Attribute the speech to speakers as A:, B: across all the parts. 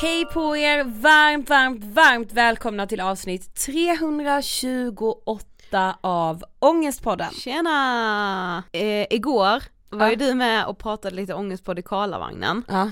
A: Hej på er, varmt, varmt, varmt välkomna till avsnitt 328 av Ångestpodden.
B: Tjena! Eh, igår var
A: Ja.
B: ju du med och pratade lite ångestpodd i Karlavagnen.
A: Ja.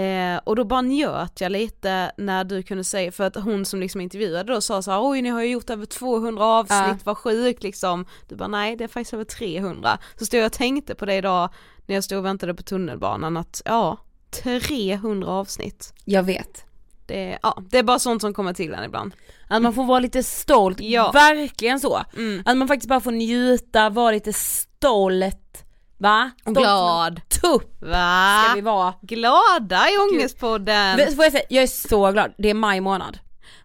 B: Eh, och då bara njöt jag lite när du kunde säga, för att hon som liksom intervjuade då sa så här, oj ni har ju gjort över 200 avsnitt,
A: Ja.
B: vad sjukt liksom. Du bara nej det är faktiskt över 300. Så stod jag och tänkte på det idag när jag stod och väntade på tunnelbanan att ja, 300 avsnitt.
A: Jag vet.
B: Det, ja, det är bara sånt som kommer till en ibland.
A: Att man får vara lite stolt,
B: Ja.
A: verkligen så.
B: Mm.
A: Att man faktiskt bara får njuta, vara lite stolt. Va? Stolt
B: glad.
A: Tupp
B: Va?
A: ska vi vara.
B: Glada i ångestpodden!
A: Men Får jag säga, jag är så glad, det är maj månad.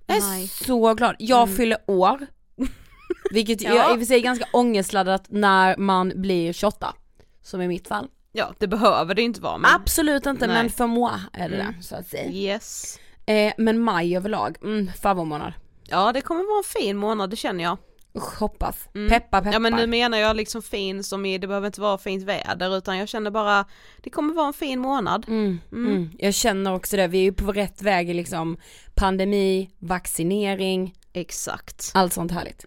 A: Jag är
B: Maj.
A: så glad, jag fyller år. Vilket
B: Ja.
A: jag i och för sig är ganska ångestladdat när man blir 28. Som i mitt fall.
B: Ja det behöver det inte vara men
A: Absolut inte
B: Nej.
A: men för moi är det
B: Mm.
A: det så att säga.
B: yes.
A: Eh, men maj överlag, mm, favoritmånad.
B: Ja det kommer vara en fin månad det känner jag.
A: Usch hoppas.
B: Mm.
A: Peppa peppar.
B: Ja men nu menar jag liksom fin som i, det behöver inte vara fint väder utan jag känner bara, det kommer vara en fin månad.
A: Mm, mm. Jag känner också det, vi är ju på rätt väg i liksom pandemi, vaccinering,
B: Exakt.
A: allt sånt härligt.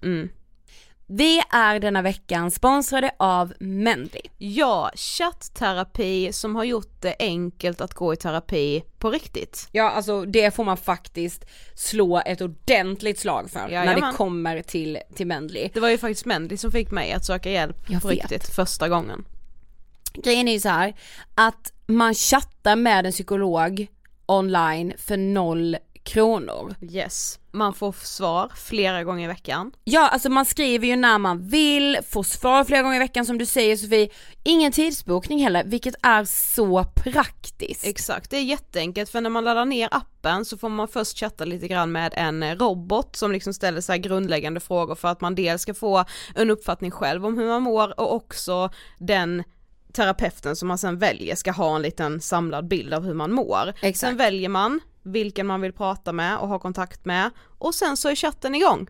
A: Vi är denna veckan sponsrade av Mendly.
B: Ja, chattterapi som har gjort det enkelt att gå i terapi på riktigt.
A: Ja alltså det får man faktiskt slå ett ordentligt slag för när
B: Jajamän.
A: det kommer till, till Mendly.
B: Det var ju faktiskt Mendy som fick mig att söka hjälp
A: Jag
B: på
A: vet.
B: riktigt första gången.
A: Grejen är ju så här att man chattar med en psykolog online för noll kronor.
B: Yes. Man får svar flera gånger i veckan.
A: Ja alltså man skriver ju när man vill, får svar flera gånger i veckan som du säger Sofie, ingen tidsbokning heller vilket är så praktiskt.
B: Exakt, det är jätteenkelt för när man laddar ner appen så får man först chatta lite grann med en robot som liksom ställer så grundläggande frågor för att man dels ska få en uppfattning själv om hur man mår och också den terapeuten som man sen väljer ska ha en liten samlad bild av hur man mår.
A: Exakt.
B: Sen väljer man vilken man vill prata med och ha kontakt med och sen så är chatten igång.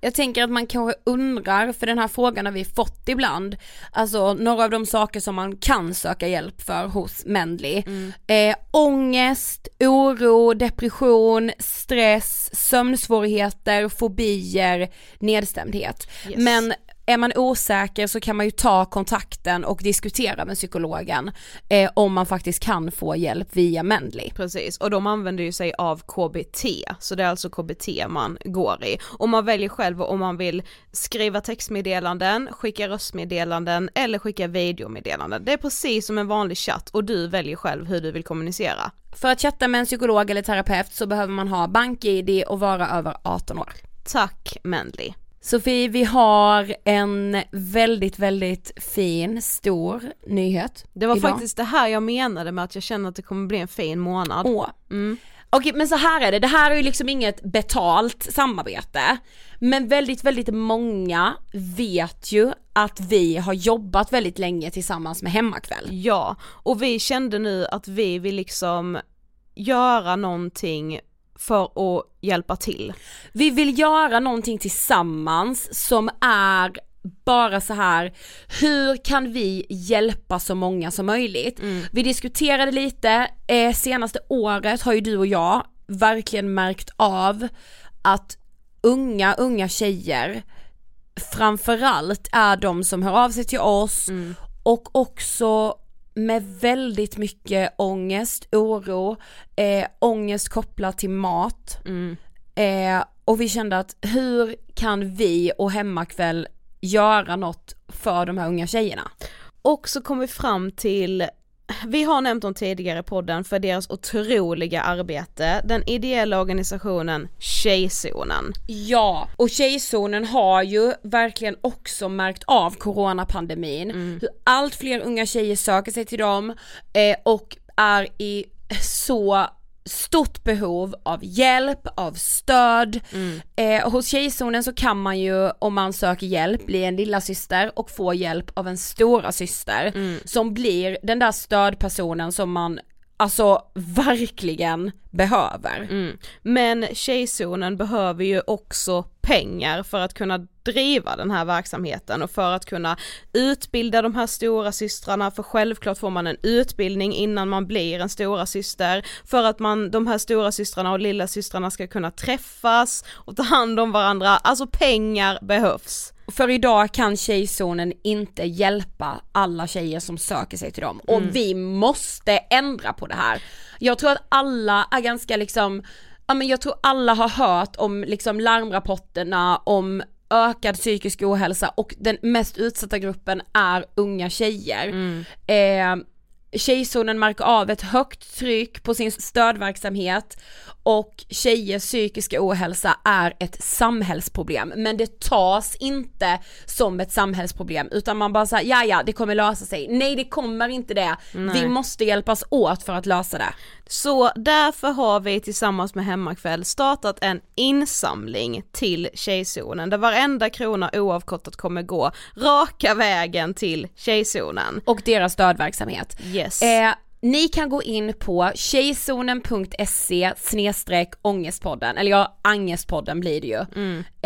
A: Jag tänker att man kanske undrar, för den här frågan har vi fått ibland, alltså några av de saker som man kan söka hjälp för hos Mendley. Eh, ångest, oro, depression, stress, sömnsvårigheter, fobier, nedstämdhet.
B: Yes.
A: Men är man osäker så kan man ju ta kontakten och diskutera med psykologen eh, om man faktiskt kan få hjälp via Mendley.
B: Precis, och de använder ju sig av KBT, så det är alltså KBT man går i. Och man väljer själv om man vill skriva textmeddelanden, skicka röstmeddelanden eller skicka videomeddelanden. Det är precis som en vanlig chatt och du väljer själv hur du vill kommunicera.
A: För att chatta med en psykolog eller terapeut så behöver man ha bank-id och vara över 18 år.
B: Tack Mendley.
A: Sofie, vi har en väldigt, väldigt fin, stor nyhet
B: Det var
A: idag.
B: faktiskt det här jag menade med att jag känner att det kommer bli en fin månad.
A: Åh.
B: Mm.
A: Okej men så här är det, det här är ju liksom inget betalt samarbete. Men väldigt, väldigt många vet ju att vi har jobbat väldigt länge tillsammans med Hemmakväll.
B: Ja, och vi kände nu att vi vill liksom göra någonting för att hjälpa till.
A: Vi vill göra någonting tillsammans som är bara så här, hur kan vi hjälpa så många som möjligt? Vi diskuterade lite, eh, senaste året har ju du och jag verkligen märkt av att unga, unga tjejer framförallt är de som hör av sig till oss och också med väldigt mycket ångest, oro, eh, ångest kopplat till mat. Eh, och vi kände att hur kan vi och Hemmakväll göra något för de här unga tjejerna?
B: Och så kom vi fram till vi har nämnt dem tidigare i podden för deras otroliga arbete, den ideella organisationen Tjejzonen.
A: Ja, och Tjejzonen har ju verkligen också märkt av coronapandemin, hur allt fler unga tjejer söker sig till dem eh, och är i så stort behov av hjälp, av stöd. Eh, hos Tjejzonen så kan man ju om man söker hjälp bli en lilla syster och få hjälp av en stora syster som blir den där stödpersonen som man alltså verkligen behöver.
B: Mm. Men Tjejzonen behöver ju också pengar för att kunna driva den här verksamheten och för att kunna utbilda de här stora systrarna för självklart får man en utbildning innan man blir en stora syster för att man, de här stora systrarna och lilla systrarna ska kunna träffas och ta hand om varandra, alltså pengar behövs.
A: För idag kan Tjejzonen inte hjälpa alla tjejer som söker sig till dem och vi måste ändra på det här. Jag tror att alla är ganska liksom, ja men jag tror alla har hört om liksom larmrapporterna om ökad psykisk ohälsa och den mest utsatta gruppen är unga tjejer. Eh, Tjejzonen märker av ett högt tryck på sin stödverksamhet och tjejers psykiska ohälsa är ett samhällsproblem men det tas inte som ett samhällsproblem utan man bara säger ja ja det kommer lösa sig. Nej det kommer inte det. Vi måste hjälpas åt för att lösa det.
B: Så därför har vi tillsammans med Hemmakväll startat en insamling till Tjejzonen där varenda krona oavkortat kommer gå raka vägen till Tjejzonen.
A: Och deras stödverksamhet.
B: Yes.
A: Eh, ni kan gå in på tjejzonen.se snedstreck ångestpodden, eller ja, angestpodden blir det ju.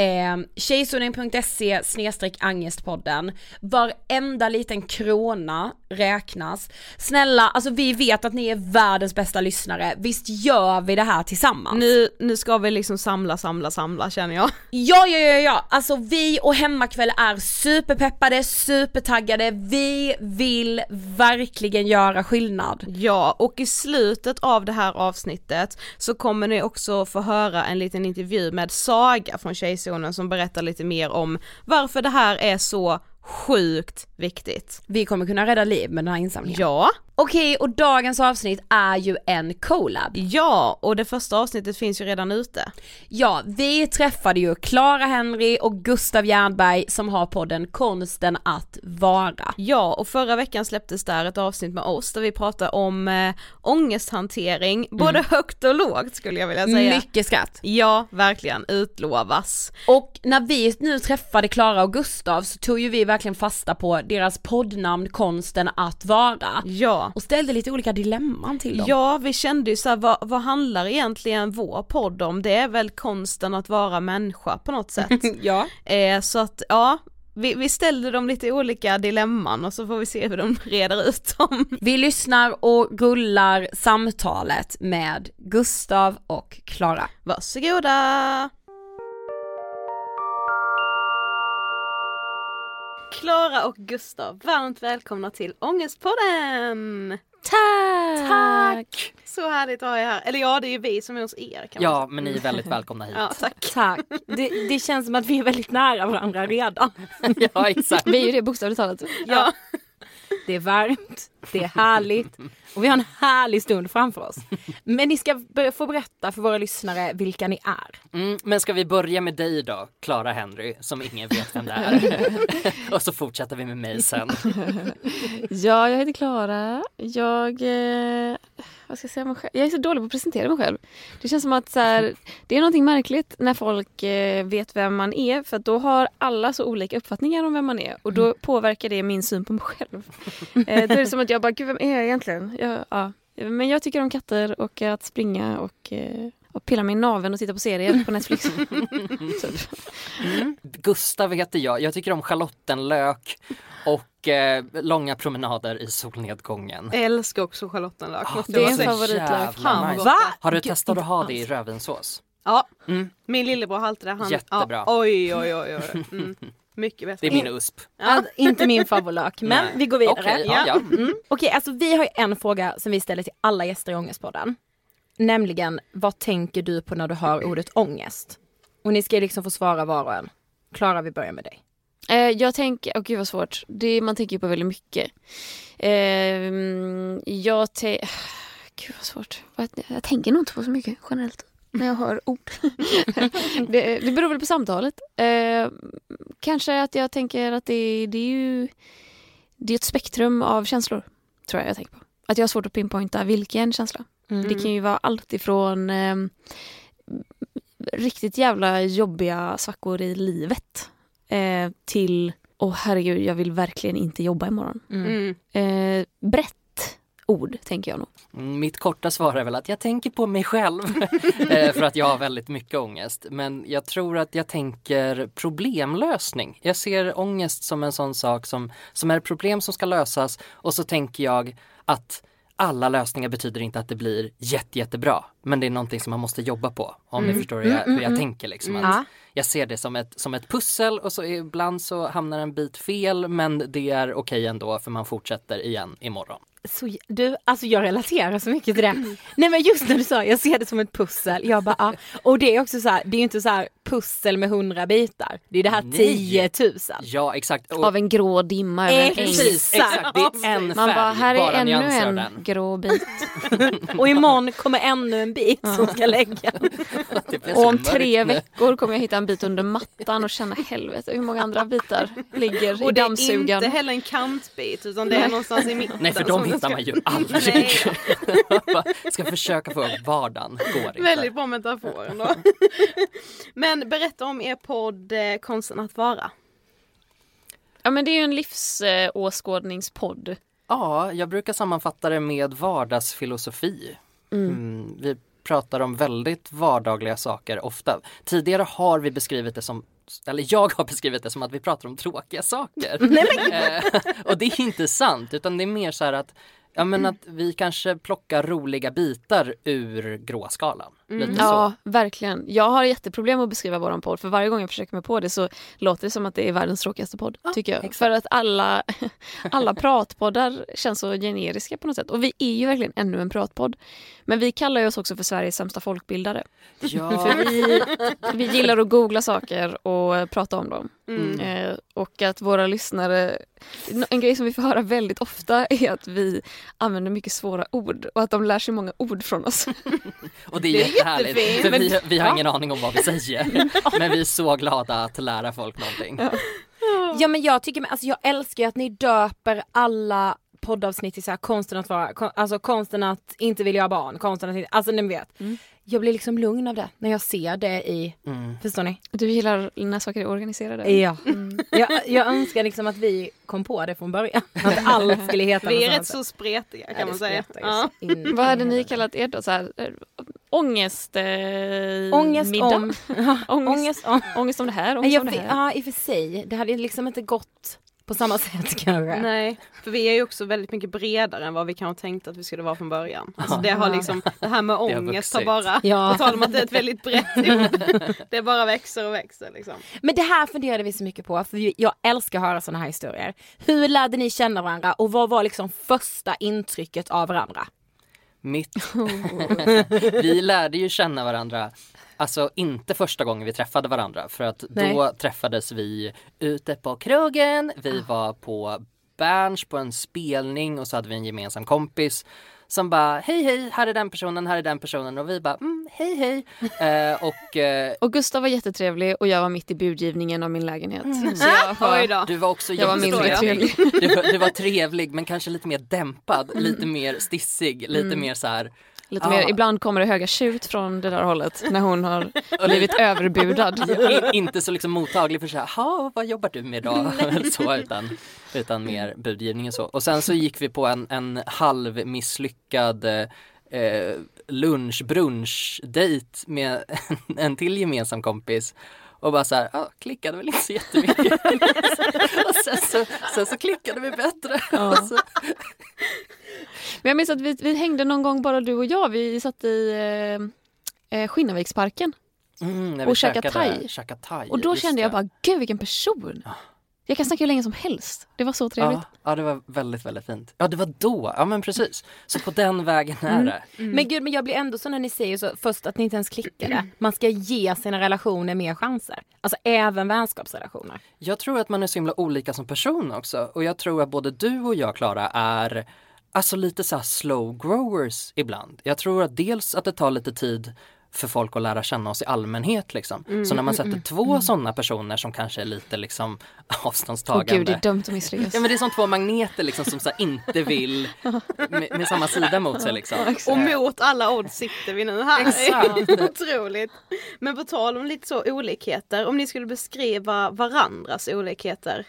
A: Eh, tjejzonen.se snedstreck angestpodden. Varenda liten krona räknas. Snälla, alltså vi vet att ni är världens bästa lyssnare, visst gör vi det här tillsammans?
B: Nu, nu ska vi liksom samla, samla, samla känner jag.
A: Ja, ja, ja, ja, alltså vi och Hemmakväll är superpeppade, supertaggade, vi vill verkligen göra skillnad.
B: Ja, och i slutet av det här avsnittet så kommer ni också få höra en liten intervju med Saga från Tjejzonen som berättar lite mer om varför det här är så sjukt viktigt.
A: Vi kommer kunna rädda liv med den här insamlingen.
B: Ja,
A: Okej, och dagens avsnitt är ju en collab.
B: ja, och det första avsnittet finns ju redan ute.
A: Ja, vi träffade ju Clara Henry och Gustav Jernberg som har podden Konsten att vara.
B: Ja, och förra veckan släpptes där ett avsnitt med oss där vi pratade om eh, ångesthantering, både högt och lågt skulle jag vilja säga.
A: Mycket skratt.
B: Ja, verkligen, utlovas.
A: Och när vi nu träffade Klara och Gustav så tog ju vi verkligen fasta på deras poddnamn Konsten att vara.
B: Ja.
A: Och ställde lite olika dilemman till dem.
B: Ja, vi kände ju såhär, vad, vad handlar egentligen vår podd om? Det är väl konsten att vara människa på något sätt.
A: ja.
B: eh, så att, ja, vi, vi ställde dem lite olika dilemman och så får vi se hur de reder ut dem.
A: Vi lyssnar och rullar samtalet med Gustav och Klara.
B: Varsågoda! Klara och Gustav, varmt välkomna till Ångestpodden!
A: Tack!
B: Tack! Så härligt att ha er här. Eller ja, det är ju vi som är hos er kan
C: Ja, men ni är väldigt välkomna hit.
B: Ja, tack.
A: Tack. Det, det känns som att vi är väldigt nära varandra redan.
C: ja exakt.
A: Vi är ju det bokstavligt talat.
B: Ja.
A: Det är varmt, det är härligt och vi har en härlig stund framför oss. Men ni ska få berätta för våra lyssnare vilka ni är.
C: Mm, men ska vi börja med dig då, Clara Henry, som ingen vet vem det är. och så fortsätter vi med mig sen.
D: Ja, jag heter Klara. Jag, eh, vad ska jag säga mig själv? Jag är så dålig på att presentera mig själv. Det känns som att så här, det är någonting märkligt när folk eh, vet vem man är för då har alla så olika uppfattningar om vem man är och då påverkar det min syn på mig själv. Eh, då är det som att jag bara, gud vem är jag egentligen? Jag, ja. Men jag tycker om katter och att springa och, eh, och pilla min naveln och titta på serier på Netflix. typ.
C: Gustav heter jag. Jag tycker om schalottenlök och eh, långa promenader i solnedgången.
B: Älskar också schalottenlök.
C: Ah,
D: det är
B: jag
D: en favoritlök.
B: Fan,
C: nice. Har du testat att ha det i rödvinssås?
B: Ja,
C: Mm.
B: min lillebror har alltid det. Han,
C: Jättebra.
B: Ja, oj, oj, oj, oj. Mm. Mycket bättre.
C: Det är min USP.
A: Ja. Inte min favoritlök, men
C: Nej.
A: vi går vidare.
C: Okej, ja, ja.
A: Mm. Okej, alltså vi har ju en fråga som vi ställer till alla gäster i Ångestpodden. Nämligen, vad tänker du på när du hör ordet ångest? Och ni ska liksom få svara var och en. Klara, vi börjar med dig.
D: Eh, jag tänker, åh gud vad svårt. Det, man tänker ju på väldigt mycket. Eh, jag tänker, gud vad svårt. Jag tänker nog inte på så mycket generellt när jag hör ord. det, det beror väl på samtalet. Eh, kanske att jag tänker att det, det är ju det är ett spektrum av känslor. Tror jag jag tänker på. Att jag har svårt att pinpointa vilken känsla. Det kan ju vara allt ifrån eh, riktigt jävla jobbiga svackor i livet eh, till, åh herregud, jag vill verkligen inte jobba imorgon.
B: Mm.
D: Eh, brett ord, tänker jag nog.
C: Mm, Mitt korta svar är väl att jag tänker på mig själv Eh, för att jag har väldigt mycket ångest. Men jag tror att jag tänker problemlösning. Jag ser ångest som en sån sak som, som är ett problem som ska lösas och så tänker jag att alla lösningar betyder inte att det blir jätte, jättebra. Men det är någonting som man måste jobba på. Om ni förstår hur jag, hur jag tänker. Liksom. Att
A: Ja.
C: Jag ser det som ett, som ett pussel och så ibland så hamnar en bit fel men det är okej ändå för man fortsätter igen imorgon.
A: Så, du, alltså jag relaterar så mycket till det. Nej men just när du sa, jag ser det som ett pussel. Jag bara, ah. Och det är också så här, det är ju inte så här pussel med hundra bitar. Det är det här
C: Nej.
A: 10 000.
C: Ja exakt. Och-
D: Av en grå dimma över en.
C: Precis,
A: Exakt.
C: Det är en
D: Man
C: färg,
D: bara, här är
C: bara
D: ännu en
C: den.
D: grå bit.
A: Och imorgon kommer ännu en bit som ska
C: blir
D: Och om tre veckor kommer jag hitta en bit under mattan och känna helvete hur många andra bitar ligger i
B: Och det är
D: dammsugaren.
B: inte heller en kantbit utan det är någonstans i mitten.
C: Nej för de hittar
B: ska-
C: man ju aldrig. Ska försöka få upp vardagen, går inte.
B: Väldigt bra metafor ändå. Men berätta om er podd eh, Konsten att vara.
D: Ja men det är ju en livsåskådningspodd.
C: Ja, jag brukar sammanfatta det med vardagsfilosofi. Mm, vi pratar om väldigt vardagliga saker ofta. Tidigare har vi beskrivit det som eller jag har beskrivit det som att vi pratar om tråkiga saker. Eh, och det är inte sant utan det är mer så här att Ja men att vi kanske plockar roliga bitar ur gråskalan. Så.
D: Ja, verkligen. Jag har jätteproblem att beskriva våran podd för varje gång jag försöker mig på det så låter det som att det är världens tråkigaste podd. tycker jag.
C: exakt.
D: För att alla, alla pratpoddar känns så generiska på något sätt. Och vi är ju verkligen ännu en pratpodd. Men vi kallar ju oss också för Sveriges sämsta folkbildare.
C: Ja.
D: För vi, vi gillar att googla saker och prata om dem.
B: Mm.
D: Eh, och att våra lyssnare, en grej som vi får höra väldigt ofta är att vi använder mycket svåra ord och att de lär sig många ord från oss.
C: Och det är,
B: Det är
C: jättehärligt
B: jättefint.
C: för vi, vi har ingen aning om vad vi säger. Men vi är så glada att lära folk någonting.
A: Ja men jag tycker, alltså jag älskar ju att ni döper alla poddavsnitt till så här konsten att vara, kon, alltså konsten att inte vilja ha barn, konsten att inte, alltså ni vet. Jag blir liksom lugn av det när jag ser det i,
C: Mm.
A: förstår ni?
D: Du gillar när saker är organiserade?
A: Ja. Jag, jag önskar liksom att vi kom på det från början. Att allt skulle heta
B: Vi är rätt så spretiga kan
A: Ja,
B: man säga. Ja.
A: in.
D: Vad hade ni kallat er då? Så här, eh, ångest... Eh,
A: Ångest
D: middag?
A: om,
D: ångest,
A: ångest om.
D: ångest om det här, ångest
A: Jag,
D: om det här.
A: ja i och för sig, det hade liksom inte gått
E: på samma sätt kanske.
B: Nej, för vi är ju också väldigt mycket bredare än vad vi kanske tänkte att vi skulle vara från början. Alltså det har liksom, det här med ångest har bara,
E: Ja.
B: på tal om att det är ett väldigt brett ord, det bara växer och växer liksom.
E: Men det här funderade vi så mycket på, för jag älskar att höra sådana här historier. Hur lärde ni känna varandra och vad var liksom första intrycket av varandra?
C: Mitt... vi lärde ju känna varandra Alltså inte första gången vi träffade varandra för att
E: Nej.
C: då träffades vi ute på krogen, vi var på Berns på en spelning och så hade vi en gemensam kompis som bara hej hej, här är den personen, här är den personen och vi bara mm, hej hej. Eh, och eh,
D: Och Gustav var jättetrevlig och jag var mitt i budgivningen av min lägenhet.
E: Mm.
D: Så jag var,
C: du var också
D: jag var mindre trevlig.
C: Du, var- du var trevlig men kanske lite mer dämpad, lite mer stissig, lite mer så här
D: Lite
C: Ah.
D: mer, ibland kommer det höga tjut från det där hållet när hon har blivit överbudad.
C: I, inte så liksom mottaglig för så här, "Ha, vad jobbar du med? Eller så, utan, utan mer budgivning och så. Och sen så gick vi på en, en halvmisslyckad eh, lunch-brunch-dejt med en, en till gemensam kompis. Och bara så här, ah, klickade väl inte så jättemycket. och sen så, sen så klickade vi bättre. Och så,
D: Men jag minns att vi, vi hängde någon gång bara du och jag. Vi satt i eh, eh, Skinnarviksparken.
C: mm,
D: Och käka thai.
C: käkade thai.
D: Och då kände jag bara, gud vilken person. Jag kan snacka hur länge som helst. Det var så trevligt.
C: Ja, ja, det var väldigt, väldigt fint. Ja, det var då. Ja, men precis. Så på den vägen
D: Mm.
C: är det.
E: Men gud, men jag blir ändå så när ni säger så först att ni inte ens klickade. Man ska ge sina relationer mer chanser. Alltså även vänskapsrelationer.
C: Jag tror att man är så himla olika som person också. Och jag tror att både du och jag, Klara, är alltså lite så här slow growers ibland. Jag tror att dels att det tar lite tid för folk att lära känna oss i allmänhet liksom.
D: Mm,
C: så när man sätter två sådana personer som kanske är lite liksom
D: Åh
C: avståndstagande.
D: gud, det är dömt att misslyckas.
C: Ja men det är som två magneter liksom som så här inte vill med, med samma sida mot sig liksom.
B: Och mot alla odds sitter vi nu här.
C: Exakt.
B: Otroligt. Men på tal om lite så olikheter, om ni skulle beskriva varandras olikheter,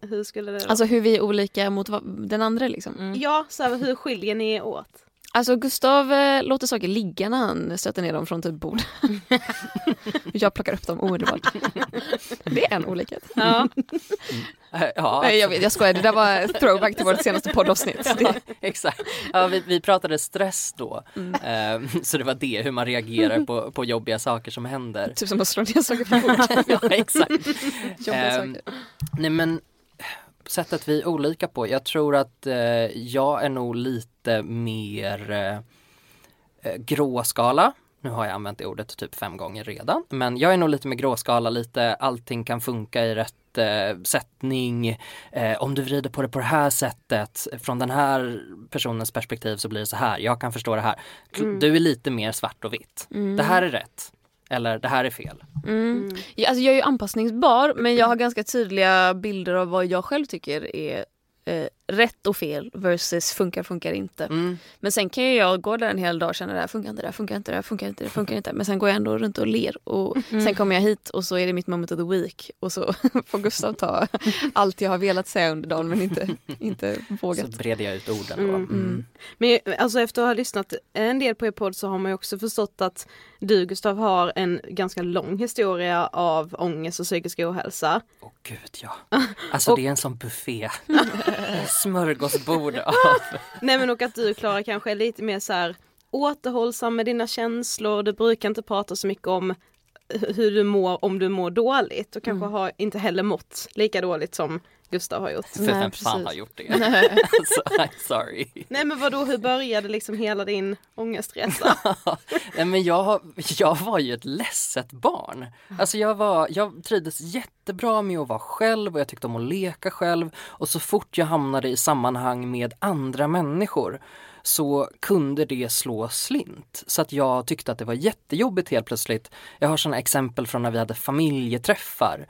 B: hur skulle det?
D: Alltså hur vi är olika mot den andra liksom.
B: Ja, så här, hur skiljer ni er åt?
D: Alltså Gustav eh, låter saker ligga när han stöter ner dem från typ bord. jag plockar upp dem omedelbart. Det är en olikhet.
B: Ja.
C: Ja,
D: Nej, jag, vet, jag skojar, det där var throwback till vårt senaste poddavsnitt. Det,
C: Exakt. Ja, vi, vi pratade stress då.
D: Mm.
C: Ehm, så det var det, hur man reagerar på, på jobbiga saker som händer.
D: typ som att slå ner saker från bordet.
C: ja, exakt.
D: Jobbiga
C: Ehm,
D: saker.
C: nej men sättet vi är olika på. Jag tror att eh, jag är nog lite mer eh, eh, gråskala. Nu har jag använt det ordet typ fem gånger redan. Men jag är nog lite mer gråskala, lite allting kan funka i rätt eh, sättning. Eh, om du vrider på det på det här sättet, från den här personens perspektiv så blir det så här. Jag kan förstå det här. Du är lite mer svart och vitt. Det här är rätt. Eller det här är fel.
D: Mm. Ja, alltså jag är ju anpassningsbar men jag har ganska tydliga bilder av vad jag själv tycker är eh, rätt och fel versus funkar funkar inte.
C: Mm.
D: Men sen kan ju jag gå där en hel dag och känna det här funkar inte, det här funkar inte, det här funkar inte, det funkar inte. Men sen går jag ändå runt och ler och sen kommer jag hit och så är det mitt moment of the week och så får Gustav ta allt jag har velat säga under dagen men inte, inte
C: Så
D: vågat.
C: breder jag ut orden då. Mm.
B: Men alltså efter att ha lyssnat en del på er podd så har man ju också förstått att du Gustav har en ganska lång historia av ångest och psykisk ohälsa.
C: Åh gud ja. Alltså det är en sån buffé. Smörgåsbord av
B: Nej men och att du Klara kanske är lite mer så här återhållsam med dina känslor, du brukar inte prata så mycket om hu- hur du mår om du mår dåligt och kanske har inte heller mått lika dåligt som Gustav har gjort.
C: För
D: Nej,
C: vem fan
D: precis.
C: har gjort det? alltså, I'm sorry.
B: Nej men vadå, hur började liksom hela din ångestresa?
C: Nej, men jag, jag var ju ett ledset barn. Alltså jag, var, jag trivdes jättebra med att vara själv och jag tyckte om att leka själv. Och så fort jag hamnade i sammanhang med andra människor så kunde det slå slint. Så att jag tyckte att det var jättejobbigt helt plötsligt. Jag har sådana exempel från när vi hade familjeträffar.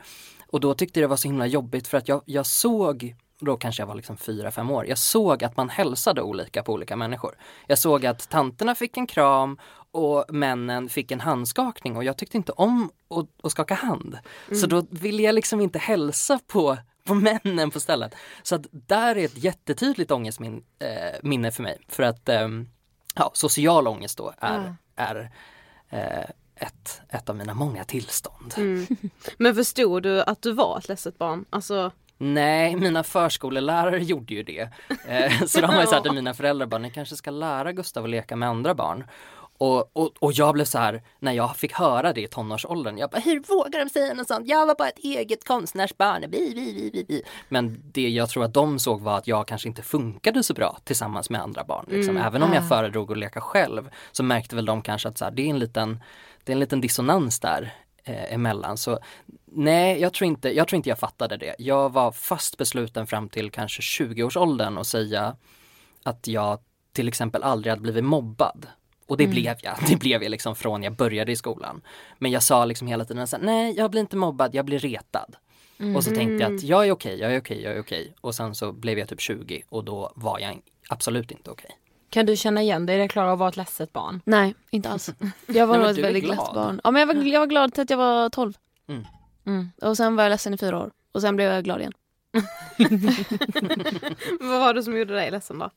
C: Och då tyckte jag det var så himla jobbigt för att jag, jag såg då kanske jag var liksom fyra, fem år. Jag såg att man hälsade olika på olika människor. Jag såg att tanterna fick en kram och männen fick en handskakning och jag tyckte inte om att, att skaka hand. Så då ville jag liksom inte hälsa på, på männen på stället. Så att där är ett jättetydligt ångestminne eh, minne för mig. För att ehm, ja, social ångest då är, är eh, ett, ett av mina många tillstånd.
B: Men förstod du att du var ett ledset barn? Alltså,
C: Nej, mina förskolelärare gjorde ju det. Eh, så de har ju sagt till mina föräldrar bara, ni kanske ska lära Gustav att leka med andra barn. Och, och, och jag blev så här, när jag fick höra det i tonårsåldern, jag bara, hur vågar de säga något sånt? Jag var bara ett eget konstnärsbarn. Bi, bi, bi, bi, bi. Men det jag tror att de såg var att jag kanske inte funkade så bra tillsammans med andra barn. Liksom.
B: Mm.
C: Även om jag
B: Ah.
C: föredrog att leka själv så märkte väl de kanske att så här, det, är en liten, det är en liten dissonans där eh, emellan. Så nej, jag tror, inte, jag tror inte jag fattade det. Jag var fast besluten fram till kanske 20-årsåldern och säga att jag till exempel aldrig hade blivit mobbad. Och det
A: Mm.
C: blev jag. Det blev jag liksom från jag började i skolan. Men jag sa liksom hela tiden så här, nej jag blir inte mobbad, jag blir retad.
A: Mm.
C: Och så tänkte jag
A: Mm.
C: att jag är okej, jag är okej, jag är okej. Och sen så blev jag typ 20 och då var jag absolut inte okej.
A: Kan du känna igen dig i det Klara att vara ett ledset barn?
D: Nej, inte alls. Jag var nog ett väldigt glatt barn. Ja, men jag, var, jag var glad till att jag var 12.
C: Mm.
D: Mm. Och sen var jag ledsen i fyra år. Och sen blev jag glad igen.
B: Vad var det som gjorde dig ledsen då?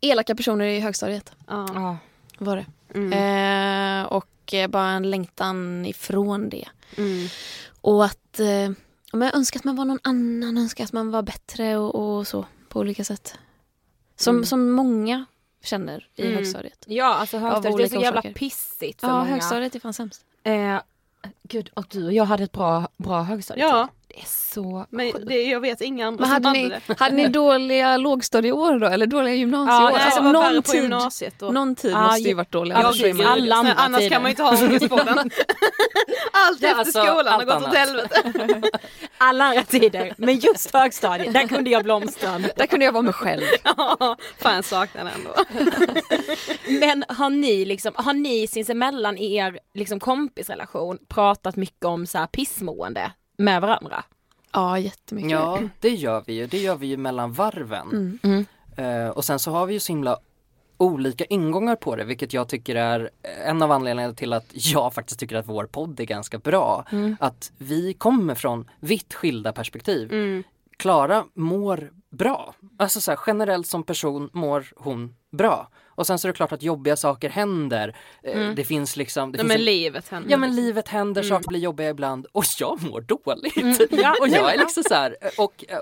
D: Elaka personer i högstadiet
B: Ja.
D: var det.
B: Mm.
D: Eh, och eh, bara en längtan ifrån det.
B: Mm.
D: Och att eh, jag önskar att man var någon annan, önskar att man var bättre och, och så på olika sätt. Som,
A: Mm.
D: som många känner i
A: Mm.
D: högstadiet.
A: Ja, alltså högstadiet är så jävla
D: orsaker.
A: pissigt för
D: Ja,
A: många.
D: högstadiet är fan sämst.
A: Eh, gud, och du och jag hade ett bra, bra högstadiet.
B: Ja.
A: Det är så
B: Men det, jag vet inga andra
D: Men
B: som
D: hade
B: hade
D: ni,
B: det.
D: hade ni dåliga lågstadieår då? Eller dåliga gymnasieår?
B: nej,
D: alltså någon tid,
B: gymnasiet då.
D: någon tid
A: Ja,
D: måste ju
A: ja,
D: varit dåliga.
A: ja,
D: annars
A: precis. Alla andra
B: annars
A: tider.
B: kan man ju inte ha ångestpodden. Allt
C: Ja,
B: efter
C: alltså,
B: skolan har
C: allt
B: gått åt helvete.
A: Alla andra tider, men just högstadiet, där kunde jag blomstra.
D: Där kunde jag vara mig själv.
B: Ja, Fan jag saknar den ändå.
A: Men har ni liksom, har ni sinsemellan i er liksom kompisrelation pratat mycket om så här pissmående med varandra?
D: Ja, jättemycket.
C: Ja, det gör vi ju. Det gör vi ju mellan varven.
D: Mm.
C: Eh, och sen så har vi ju så himla olika ingångar på det, vilket jag tycker är en av anledningarna till att jag faktiskt tycker att vår podd är ganska bra.
A: Mm.
C: Att vi kommer från vitt skilda perspektiv.
B: Mm.
C: Klara mår bra. Alltså så här, generellt som person mår hon bra. Och sen så är det klart att jobbiga saker händer. Eh,
B: Mm.
C: Det finns liksom... Det
B: Nej,
C: finns
B: men
C: en-
B: livet händer.
C: Ja men
B: liksom.
C: livet händer, saker blir jobbiga ibland och jag mår dåligt.
A: Mm. Ja,
C: och jag är liksom så här, och eh,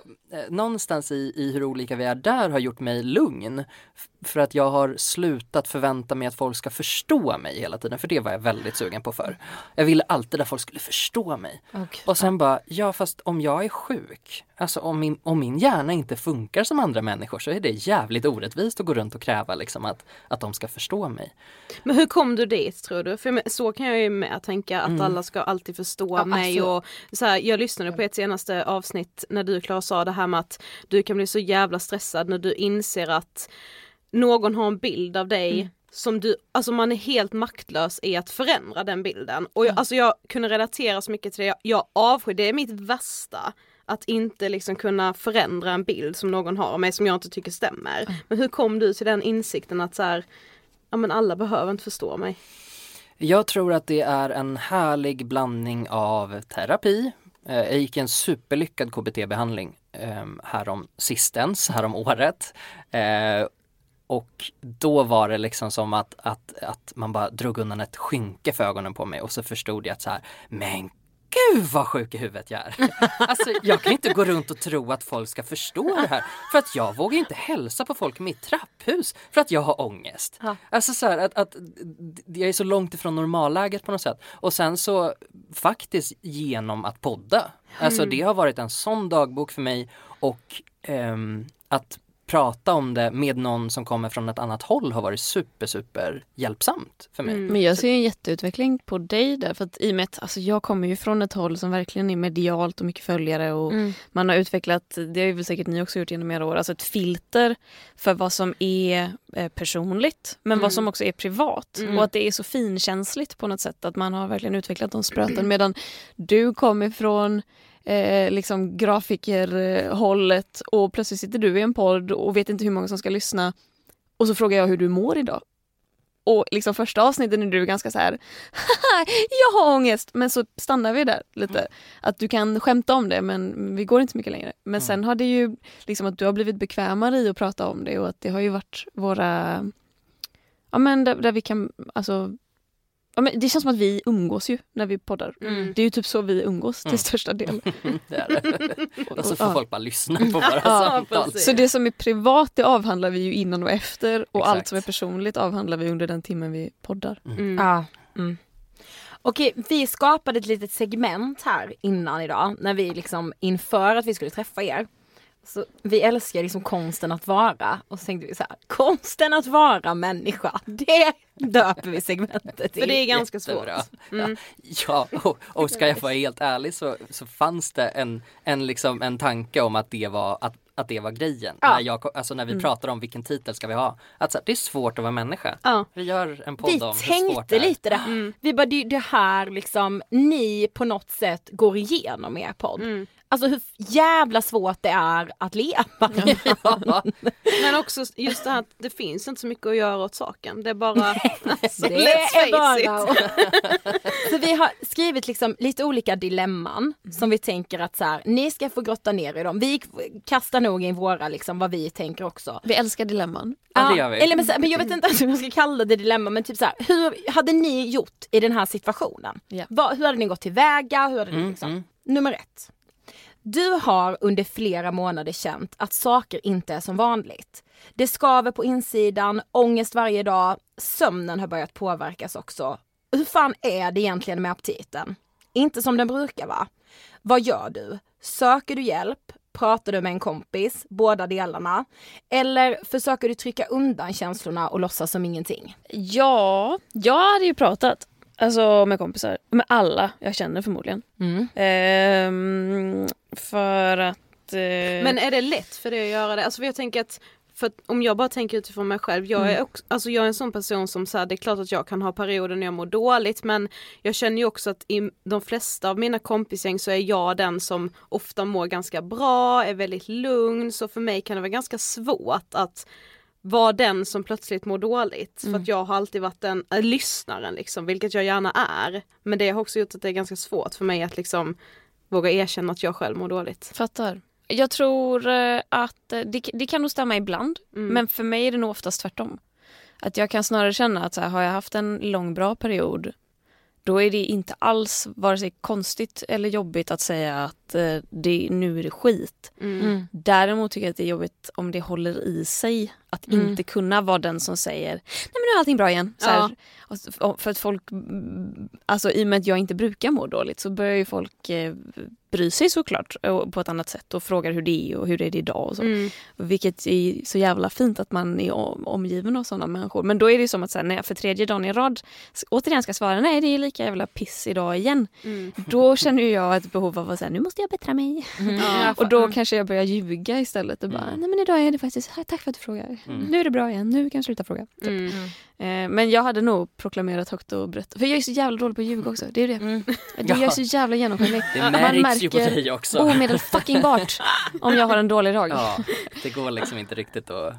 C: någonstans i, i hur olika vi är där har gjort mig lugn. För att jag har slutat förvänta mig att folk ska förstå mig hela tiden, för det var jag väldigt sugen på förr. Jag ville alltid att folk skulle förstå mig. Och sen bara, ja fast om jag är sjuk, alltså om min, om min hjärna inte funkar som andra människor så är det jävligt orättvist att gå runt och kräva liksom att, att de ska förstå mig.
B: Men hur kom du dit tror du? För så kan jag ju med tänka att
C: Mm.
B: alla ska alltid förstå
A: Ja,
B: mig
A: alltså-
B: och så här, jag lyssnade på ett senaste avsnitt när du Klara sa det här med att du kan bli så jävla stressad när du inser att någon har en bild av dig
A: Mm.
B: som du, alltså man är helt maktlös i att förändra den bilden. Och jag, alltså jag kunde relatera så mycket till det, jag, jag avskyr, det är mitt värsta. Att inte liksom kunna förändra en bild som någon har av mig som jag inte tycker stämmer. Men hur kom du till den insikten att så här, ja men alla behöver inte förstå mig.
C: Jag tror att det är en härlig blandning av terapi. Eh, Jag gick en superlyckad KBT-behandling eh, härom sistens, härom året. Eh, och då var det liksom som att, att, att man bara drog undan ett skynke för ögonen på mig och så förstod jag att så här, men gud vad sjuk i huvudet jag är. Alltså jag kan inte gå runt och tro att folk ska förstå det här. För att jag vågar inte hälsa på folk i mitt trapphus för att jag har ångest. Alltså så här, att, att jag är så långt ifrån normalläget på något sätt. Och sen så faktiskt genom att podda. Alltså det har varit en sån dagbok för mig och ehm, att prata om det med någon som kommer från ett annat håll har varit super, super hjälpsamt för mig.
D: Men jag ser en jätteutveckling på dig där. För att i och med att alltså, jag kommer ju från ett håll som verkligen är medialt och mycket följare. Och
A: Mm.
D: Man har utvecklat, det har ju väl säkert ni också gjort genom era år, alltså ett filter för vad som är eh, personligt men
A: Mm.
D: vad som också är privat.
B: Mm.
D: Och att det är så finkänsligt på något sätt att man har verkligen utvecklat de spröten. Medan du kommer från eh, liksom grafikerhållet och plötsligt sitter du i en podd och vet inte hur många som ska lyssna. Och så frågar jag hur du mår idag. Och liksom första avsnitten är du ganska så här, "Haha, jag har ångest, men så stannar vi där lite. Att du kan skämta om det men vi går inte mycket längre. Men sen har det ju liksom att du har blivit bekvämare i att prata om det och att det har ju varit våra, ja men där, där vi kan, alltså Ja, men det känns som att vi umgås ju när vi poddar.
B: Mm.
D: Det är ju typ så vi umgås till
C: Mm.
D: största del.
C: Det är det. Och så får
D: Ja.
C: folk bara lyssna på våra
D: Ja,
C: samtal.
D: Så det som är privat det avhandlar vi ju innan och efter och
C: Exakt.
D: allt som är personligt avhandlar vi under den timmen vi poddar.
B: Mm.
A: Ja. Mm. Okej, vi skapade ett litet segment här innan idag när vi liksom inför att vi skulle träffa er. Så vi älskar liksom konsten att vara och så tänkte vi så här, konsten att vara människa, det döper vi segmentet
B: För det är ganska svårt. Mm.
C: Ja, och, och ska jag vara helt ärlig så, så fanns det en, en, liksom, en tanke om att det var, att, att det var grejen.
A: Ja.
C: När, jag, alltså när vi pratade om vilken titel ska vi ha. Att så här, det är svårt att vara människa.
B: Ja.
C: Vi gör en podd
A: Vi
C: om hur svårt det
A: tänkte
C: är.
A: lite det. Vi bara, det, det här liksom, ni på något sätt går igenom er podd.
B: Mm.
A: Alltså hur jävla svårt det är att leva.
C: Ja,
B: Men också just det här att det finns inte så mycket att göra åt saken. Det är bara... alltså,
A: Det
B: let's
A: är
B: face
A: bara
B: it.
A: Så vi har skrivit liksom lite olika dilemman som vi tänker att så här, ni ska få grotta ner i dem. Vi kastar nog in våra liksom vad vi tänker också.
D: Vi älskar dilemman.
C: Ja, det gör vi.
A: Eller men, så här, men jag vet inte om jag ska kalla det dilemma men typ så här, hur hade ni gjort i den här situationen?
D: Ja.
A: Hur hade ni gått tillväga? Hur hade ni
C: Mm,
A: liksom?
C: mm.
A: Nummer ett. Du har under flera månader känt att saker inte är som vanligt. Det skaver på insidan, ångest varje dag, sömnen har börjat påverkas också. Hur fan är det egentligen med aptiten? Inte som den brukar vara. Vad gör du? Söker du hjälp? Pratar du med en kompis? Båda delarna? Eller försöker du trycka undan känslorna och låtsas som ingenting?
D: Ja, jag hade ju pratat. Alltså med kompisar. Med alla jag känner förmodligen.
A: Mm.
D: Ehm, för att... eh,
B: Men är det lätt för dig att göra det? Alltså jag tänker att för om jag bara tänker utifrån mig själv, jag är, också, alltså jag är en sån person som så här, det är klart att jag kan ha perioder när jag mår dåligt men jag känner ju också att i de flesta av mina kompisgäng så är jag den som ofta mår ganska bra, är väldigt lugn så för mig kan det vara ganska svårt att vara den som plötsligt mår dåligt. För att jag har alltid varit den äh, lyssnaren liksom, vilket jag gärna är. Men det har också gjort att det är ganska svårt för mig att liksom våga erkänna att jag själv mår dåligt.
D: Fattar. Jag tror eh, att eh, det, det kan nog stämma ibland.
B: Mm.
D: Men för mig är det nog oftast tvärtom. Att jag kan snarare känna att så här, har jag haft en lång bra period då är det inte alls vare sig konstigt eller jobbigt att säga att eh, det, nu är det skit.
B: Mm.
D: Däremot tycker jag att det är jobbigt om det håller i sig. Att
A: Mm.
D: inte kunna vara den som säger nej men nu är allting bra igen. Så
B: Ja.
D: här, och för att folk, mm, alltså i och med att jag inte brukar må dåligt så börjar ju folk eh, bry sig såklart och, på ett annat sätt och frågar hur det är och hur det är idag och så.
B: Mm.
D: Vilket är så jävla fint att man är om, omgiven av sådana människor. Men då är det som att så här, när jag för tredje dagen i rad återigen ska svara nej det är lika jävla piss idag igen.
B: Mm.
D: Då känner ju jag ett behov av att säga nu måste jag bättra mig.
B: Ja,
D: Och då kanske jag börjar ljuga istället och bara
C: Mm.
D: nej men idag är det faktiskt, tack för att du frågar.
C: Mm.
D: Nu är det bra igen, nu kan jag sluta fråga. Typ.
B: Mm.
D: Eh, men jag hade nog proklamerat högt och brett. För jag är så jävla dålig på att ljuga också. Det är det.
A: Mm.
D: Jag är så jävla genomskinlig.
C: Det
D: Man
C: märks ju på
D: märker
C: dig också.
D: Omedelfucking-bart om jag har en dålig dag.
C: Ja, det går liksom inte riktigt att,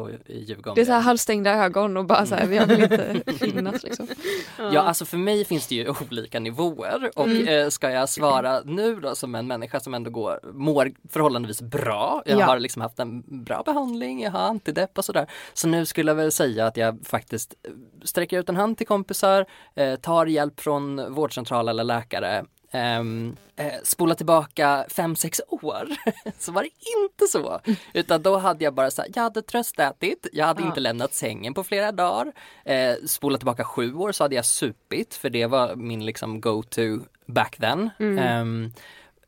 C: att ljuga om
D: Det är så här halvstängda ögon och bara så här, jag vill inte finnas liksom.
C: Ja, alltså för mig finns det ju olika nivåer och eh, ska jag svara nu då som en människa som ändå går, mår förhållandevis bra. Jag
A: Ja.
C: har liksom haft en bra behandling, jag har antidepp och sådär. Så nu skulle jag väl säga att jag faktiskt eh, sträcker ut en hand till kompisar, eh, tar hjälp från vårdcentral eller läkare. Um, spola tillbaka fem sex år så var det inte så. Utan då hade jag bara så här, jag hade tröstätit, jag hade
A: Ja.
C: inte lämnat sängen på flera dagar. Eh, spola tillbaka sju år så hade jag supit för det var min liksom go-to back then. Ehm,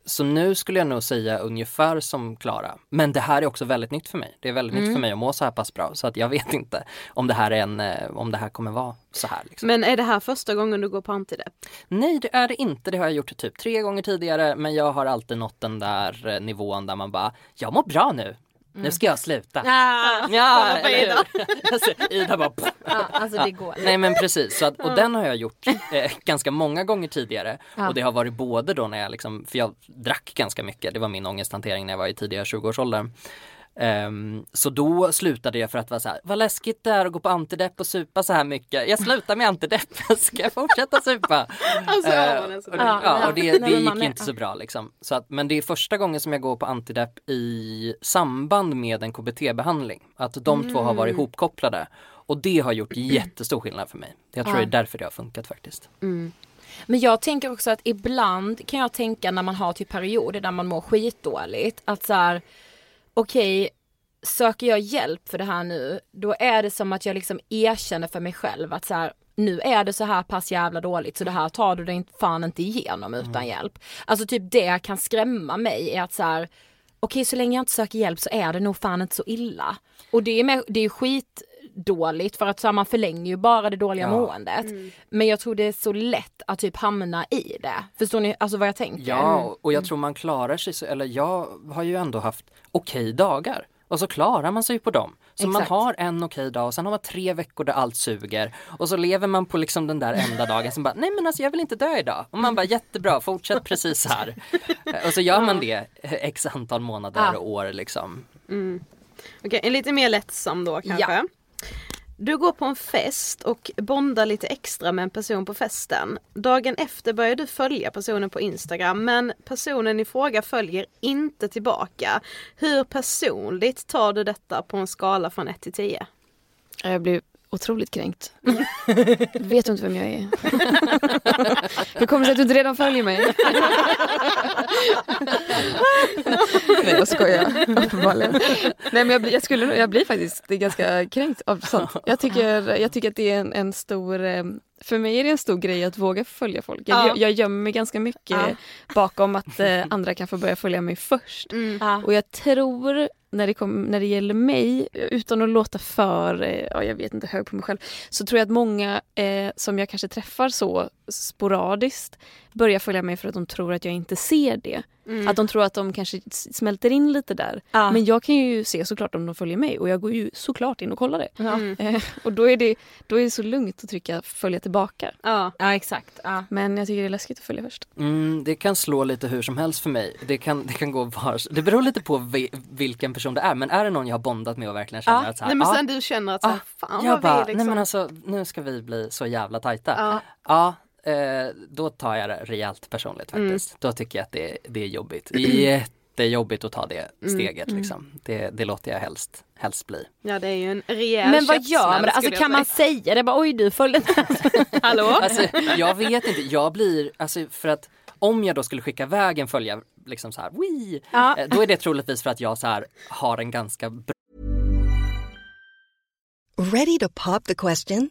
C: så nu skulle jag nog säga ungefär som Klara. Men det här är också väldigt nytt för mig. Det är väldigt nytt för mig att må så här pass bra. Så att jag vet inte om det här, är en, eh, om det här kommer vara så här. Liksom.
B: Men är det här första gången du går på antidepp?
C: Nej det är det inte, det har jag gjort typ tre gånger tidigare men jag har alltid nått den där eh, nivån där man bara, jag mår bra nu, nu ska jag sluta.
A: Ah,
C: Ja,
B: Ida.
C: alltså, Ida bara
A: ja, alltså det går.
C: Nej men precis, så att, och den har jag gjort eh, ganska många gånger tidigare
A: Ja.
C: och det har varit både då när jag liksom, för jag drack ganska mycket, det var min ångesthantering när jag var i tidiga 20-årsåldern. Ehm, så då slutade jag för att vara så här, vad läskigt det är att gå på antidepp och supa så här mycket. Jag slutar med antidepp, ska jag fortsätta supa?
B: Alltså, så-
C: och,
A: Ja,
C: ja,
A: ja.
C: och det, det gick inte så bra liksom. Så att, men det är första gången som jag går på antidepp i samband med en KBT-behandling. Att de två har varit
A: Mm.
C: ihopkopplade. Och det har gjort jättestor skillnad för mig. Jag tror
A: Ja.
C: det är därför det har funkat faktiskt.
A: Men jag tänker också att ibland kan jag tänka när man har typ perioder där man mår skitdåligt att så här, okej, söker jag hjälp för det här nu, då är det som att jag liksom erkänner för mig själv att så här, nu är det så här pass jävla dåligt så det här tar du dig fan inte igenom utan hjälp. Alltså typ det kan skrämma mig är att så här, okej så länge jag inte söker hjälp så är det nog fan inte så illa. Och det är, med, det är ju skitdåligt för att så här, man förlänger ju bara det dåliga
C: Ja.
A: måendet. Men jag tror det är så lätt att typ hamna i det. Förstår ni alltså vad jag tänker?
C: Ja, och jag tror man klarar sig, så, eller jag har ju ändå haft okej dagar. Och så klarar man sig på dem. Så man
A: Exakt.
C: har en okej dag och sen har man tre veckor där allt suger. Och så lever man på liksom den där enda dagen som bara, nej men alltså jag vill inte dö idag. Och man bara, jättebra, fortsätt precis här. och så gör man det x antal månader
A: Ja.
C: och år liksom.
B: Okej, en lite mer lättsam då kanske. Du går på en fest och bondar lite extra med en person på festen. Dagen efter börjar du följa personen på Instagram men personen i fråga följer inte tillbaka. Hur personligt tar du detta på en skala från 1 till 10?
D: Jag blir otroligt kränkt. Vet du inte vem jag är? Hur kommer det sig att du inte redan följer mig? Nej jag skojar, uppenbarligen. Nej men jag jag skulle, jag blir faktiskt ganska kränkt av sånt. Jag tycker, jag tycker att det är en, en stor, eh, för mig är det en stor grej att våga följa folk. Jag,
B: Ja.
D: jag gömmer mig ganska mycket
A: Ja.
D: bakom att eh, andra kan få börja följa mig först.
A: Ja.
D: Och jag tror när det, kom, när det gäller mig, utan att låta för, eh, ja, jag vet inte, hög på mig själv, så tror jag att många eh, som jag kanske träffar så sporadiskt börjar följa mig för att de tror att jag inte ser det. Att de tror att de kanske smälter in lite där.
A: Ja.
D: Men jag kan ju se såklart om de följer mig och jag går ju såklart in och kollar det.
A: Ja.
D: Eh, och då är, det, då är det så lugnt att trycka följa tillbaka.
B: Ja.
A: ja exakt. Ja.
D: Men jag tycker det är läskigt att följa först.
C: Mm, det kan slå lite hur som helst för mig. Det kan, det kan gå var, Det beror lite på vi, vilken person det är. Men är det någon jag har bondat med och verkligen känner
A: Ja.
C: att så här,
B: Nej men sen du känner att så här, fan
C: jag
B: vad
C: bara,
B: vi liksom...
C: nej men alltså nu ska vi bli så jävla tajta.
B: Ja.
C: Eh, då tar jag det rejält personligt faktiskt. Då tycker jag att det, det är jobbigt. Jättejobbigt att ta det steget liksom. Det, det låter jag helst, helst bli.
B: Ja det är ju en rejäl
A: Men vad gör man? Alltså kan man
B: säga.
A: säga det? Bara, Oj du följde
B: Hallå?
C: Alltså, jag vet inte, jag blir, alltså för att om jag då skulle skicka iväg en följare liksom så här, Wii,
A: Ja.
C: eh, då är det troligtvis för att jag så här har en ganska bra
F: Ready to pop the question?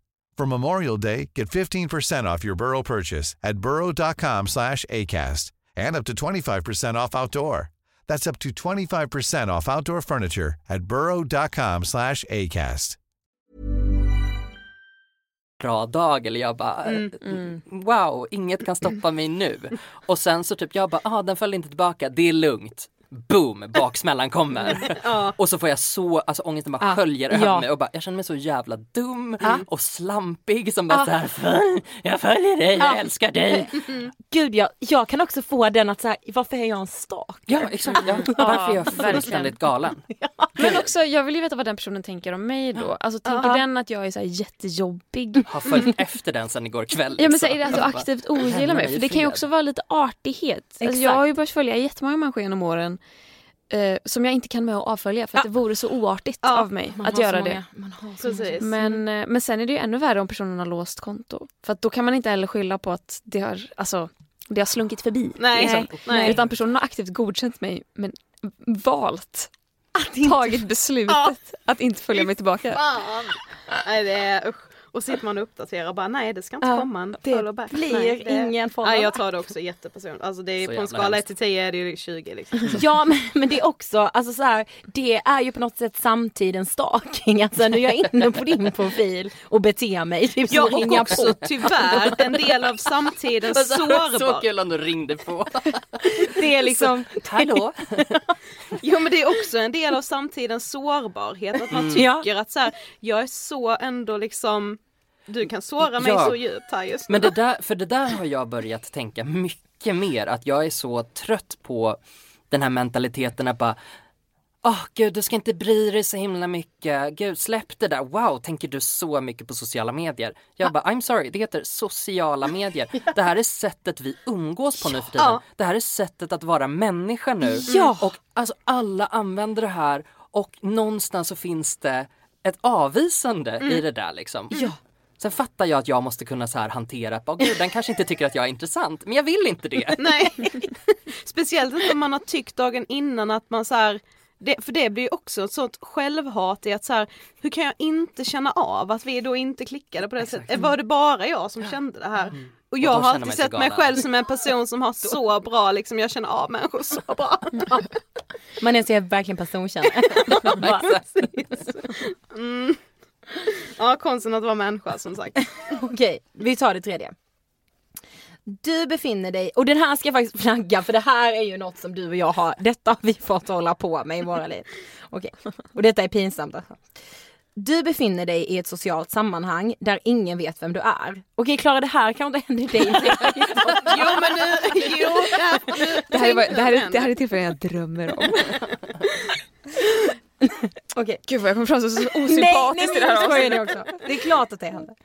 G: For Memorial Day, get 15% off your Burrow purchase at burrow.com slash ACAST and up to 25% off outdoor. That's up to 25% off outdoor furniture at burrow.com slash ACAST.
C: bra dag eller jag bara
A: Mm,
C: wow, inget kan stoppa mig nu. Och sen så typ jag bara, ah den föll inte tillbaka, det är lugnt. Boom, baksmällan kommer. Och så får jag så, alltså ångesten bara
A: Ja.
C: sköljer över
A: Ja.
C: mig och bara, jag känner mig så jävla dum
A: Ja.
C: och slampig som bara
A: Ja.
C: så här, "Följ, jag följer dig, jag
A: Ja.
C: älskar dig.
A: Gud jag, jag kan också få den att så här, varför är jag en stalker?
C: Ja exakt, ja. varför är jag fullständigt galen?
D: Men också, jag vill ju veta vad den personen tänker om mig då. Alltså tänker
A: Ja.
D: den att jag är så här jättejobbig?
C: Har följt efter den sen igår kväll.
D: Ja men
C: liksom.
D: så är det alltså aktivt ogilla
C: lämna
D: mig? För det kan ju också vara lite artighet. Alltså jag har ju börjat följa jättemånga människor genom åren eh, som jag inte kan med att avfölja för att det vore så oartigt
B: Ja,
D: av mig
A: man
D: att göra det.
A: Man har så många.
B: Precis.
D: Men, eh, men sen är det ju ännu värre om personen har låst konto. För att då kan man inte heller skylla på att det har, alltså, det har slunkit förbi.
B: Nej,
D: liksom.
B: nej.
D: Utan personen har aktivt godkänt mig men valt att tagit beslutet
B: Ja.
D: att inte följa mig tillbaka.
B: Fan. Nej det är usch. Och sitter man och uppdaterar och bara nej det ska inte
A: Ja,
B: komma en
A: det
B: follow back.
A: blir
B: nej, det...
A: ingen follow
B: Nej jag tar det också jättepersonligt. Alltså det är
C: Så
B: på en skala 1
C: hemskt.
B: till 10 är det ju 20 liksom.
A: Ja men, men det är också, alltså så här, det är ju på något sätt samtidens stalking. Alltså nu är jag inne på din profil och beter mig. Typ
B: Ja och
A: ringa
B: också
A: på.
B: tyvärr en del av samtidens
C: Så
B: sårbar.
C: kul om du ringde på.
A: Det är liksom,
C: Hallå?
B: Jo men det är också en del av samtidens sårbarhet. Att man
C: Mm.
B: tycker att så här, jag är så ändå liksom du kan såra mig
C: Ja.
B: så djupt här just nu.
C: Men det där, för det där har jag börjat tänka mycket mer, att jag är så trött på den här mentaliteten att bara Åh gud, du ska inte bry dig så himla mycket. Gud, släpp det där. Wow, tänker du så mycket på sociala medier? Jag bara, I'm sorry, det heter sociala medier. Det här är sättet vi umgås på nu för tiden.
B: Ja.
C: Det här är sättet att vara människa nu.
A: Ja.
C: Och alltså alla använder det här och någonstans så finns det ett avvisande i det där liksom.
A: Ja.
C: Sen fattar jag att jag måste kunna så här hantera, att, åh gud den kanske inte tycker att jag är intressant, men jag vill inte det.
B: Nej. Speciellt inte om man har tyckt dagen innan att man så här det, för det blir ju också ett sånt självhat i att så här, hur kan jag inte känna av att vi då inte klickade på det sättet? Var det bara jag som kände det här? Och jag
C: då
B: har alltid sett mig själv som en person som har så bra, liksom jag känner av människor så bra.
A: man är så jag verkligen personkännare.
B: Mm. Ja, konsten att vara människa som sagt.
A: Okej, vi tar det tredje. Du befinner dig, och den här ska jag faktiskt flagga för det här är ju något som du och jag har, detta har vi fått hålla på med i våra liv. Okej, och detta är pinsamt alltså. Du befinner dig i ett socialt sammanhang där ingen vet vem du är. Okej Klara, det här kanske inte händer dig.
B: Jo men nu, jo, det här,
D: Det här, är, det, här är, det här är tillfällen jag drömmer om.
A: Okej.
D: Gud vad jag kommer fram så osympatiskt i det här avsnittet.
A: också. Det är klart att det händer.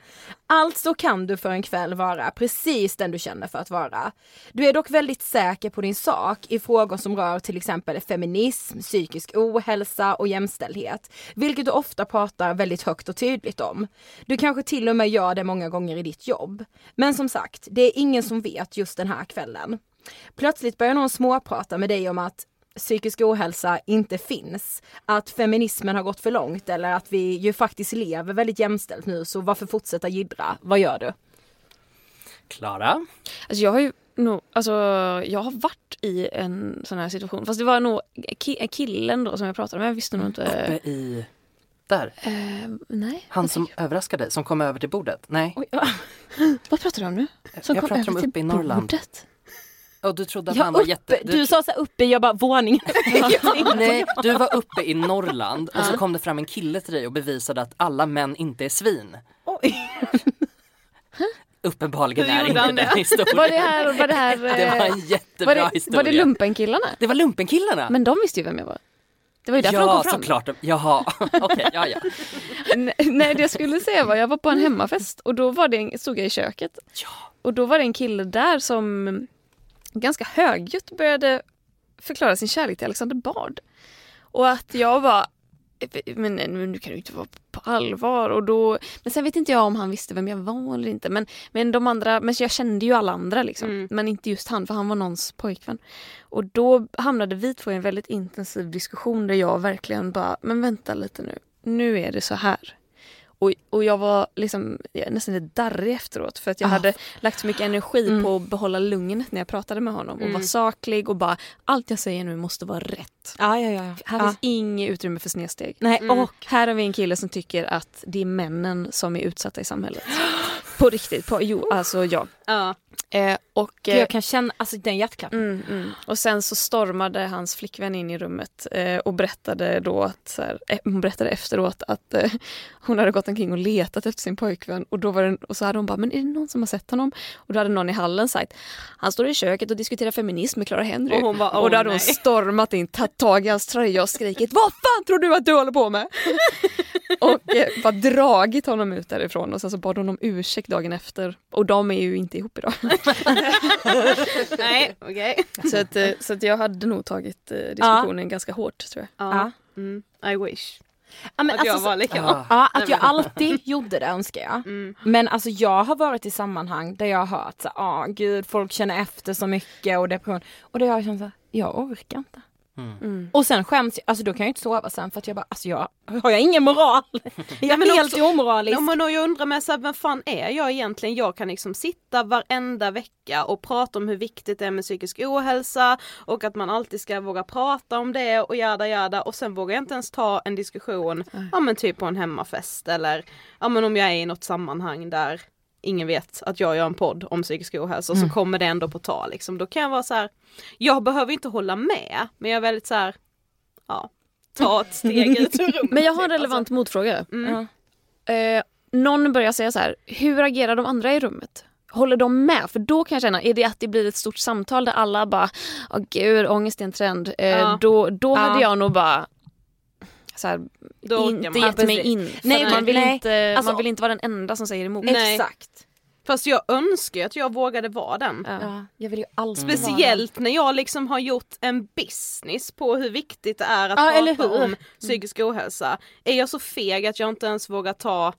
A: Alltså kan du för en kväll vara precis den du känner för att vara. Du är dock väldigt säker på din sak i frågor som rör till exempel feminism, psykisk ohälsa och jämställdhet. Vilket du ofta pratar väldigt högt och tydligt om. Du kanske till och med gör det många gånger i ditt jobb. Men som sagt, det är ingen som vet just den här kvällen. Plötsligt börjar någon småprata med dig om att psykisk ohälsa inte finns, att feminismen har gått för långt eller att vi ju faktiskt lever väldigt jämställt nu så varför fortsätta jiddra? Vad gör du?
C: Klara?
D: Alltså jag har ju nog, alltså jag har varit i en sån här situation. Fast det var nog ki- killen då som jag pratade med. Jag visste nog inte.
C: Uppe i... Där.
D: Eh, nej.
C: Han som överraskade dig, som kom över till bordet? Nej.
D: Oj, ja. Vad pratar du om nu?
C: jag pratar om
D: över till
C: uppe i Norrland.
D: bordet?
C: Och du trodde att
A: Ja,
C: han var
A: uppe,
C: jätte...
A: du sa så här uppe, jag bara våningen.
C: Nej, du var uppe i Norrland och så kom det fram en kille till dig och bevisade att alla män inte är svin.
A: Oj.
C: Uppenbarligen är
B: gjorde
C: inte den
B: det?
C: historien.
D: Var det här, var det här
C: Det var
D: eh,
C: en jättebra
D: var det,
C: historia.
D: var det lumpenkillarna?
C: Det var lumpenkillarna?
D: Men de visste ju vem jag var. Det var ju därför
C: ja,
D: de kom fram.
C: såklart. Jaha, okej, ja, ja.
D: Nej, det jag skulle säga var jag var på en hemmafest och då var det en, stod jag i köket. Och då var det en kille där som ganska högljutt började förklara sin kärlek till Alexander Bard. Och att jag var men, nu kan du inte vara på allvar. Och då, men sen vet inte jag om han visste vem jag var eller inte. Men, men de andra, men jag kände ju alla andra liksom.
B: Mm.
D: Men inte just han för han var någons pojkvän. Och då hamnade vi två i en väldigt intensiv diskussion där jag verkligen bara, men vänta lite nu. Nu är det så här. Och, och jag var liksom jag nästan lite darrig efteråt för att jag
A: Ah.
D: hade lagt så mycket energi
A: Mm.
D: på att behålla lugnet när jag pratade med honom och
B: Mm.
D: vara saklig och bara allt jag säger nu måste vara rätt.
A: Ja, ja, ja.
D: Här
A: ja.
D: finns inget utrymme för snedsteg.
A: Nej,
B: Mm.
A: och
D: Här har vi en kille som tycker att det är männen som är utsatta i samhället. På riktigt, på, jo alltså ja.
B: Ja.
D: Eh, och,
A: Gud,
D: eh,
A: jag kan känna, alltså den hjärtklappen.
D: Mm, mm. Och sen så stormade hans flickvän in i rummet eh, och berättade då att, så här, eh, hon berättade efteråt att eh, hon hade gått omkring och letat efter sin pojkvän och, då var det, och så hade hon bara, men är det någon som har sett honom? Och då hade någon i hallen sagt, han står i köket och diskuterar feminism med Clara Henry.
B: Och hon bara, "Åh,
D: och då hade hon
B: nej."
D: stormat in, tagit tag i hans tröja och skrikit, vad fan tror du att du håller på med? och eh, bara dragit honom ut därifrån och sen så bad hon om ursäkt dagen efter. Och de är ju inte ihop idag.
B: Nej, okej.
D: Så, att, eh, så att jag hade nog tagit eh, diskussionen ganska hårt tror jag.
B: Ja. Mm. I wish.
A: Ja, men
B: Att jag
A: alltså,
B: var
A: så-
B: likadan.
A: Ja, att jag
B: men-
A: alltid gjorde det önskar jag. Men alltså jag har varit i sammanhang där jag har hört så ah gud folk känner efter så mycket och depression. Och det har jag känt såhär, jag orkar inte.
C: Mm.
A: Och sen skäms jag, alltså då kan jag inte sova sen för att jag bara, alltså jag har jag ingen moral? Jag är helt
B: också-
A: omoralisk.
B: Ja, men och jag undrar med så här, vem fan är jag egentligen? Jag kan liksom sitta varenda vecka och prata om hur viktigt det är med psykisk ohälsa och att man alltid ska våga prata om det och jada jada och sen vågar jag inte ens ta en diskussion, ja men typ på en hemmafest eller ja men om jag är i något sammanhang där ingen vet att jag gör en podd om psykisk ohälsa och så
A: Mm.
B: kommer det ändå på tal liksom. Då kan jag vara så här, jag behöver inte hålla med men jag är väldigt så här, ja, ta ett steg ut ur rummet.
D: Men jag har en
B: typ,
D: relevant
B: alltså.
D: motfråga.
B: Mm.
D: Eh, någon börjar säga så här, hur agerar de andra i rummet? Håller de med? För då kan jag känna, är det att det blir ett stort samtal där alla bara, åh gud, ångest är en trend. Eh,
B: Ja.
D: Då, då
A: Ja.
D: hade jag nog bara så här, inte
B: man.
D: gett mig in. För
A: Nej,
D: att man, vill
A: nej.
D: inte,
A: Alltså-
D: man vill inte vara den enda som säger emot.
B: Nej.
A: Exakt.
B: Fast jag önskar att jag vågade vara den.
D: Ja.
A: Ja, jag vill ju alltid vara
B: Speciellt när jag liksom har gjort en business på hur viktigt det är att
A: Ja,
B: prata om psykisk ohälsa. Är jag så feg att jag inte ens vågar ta,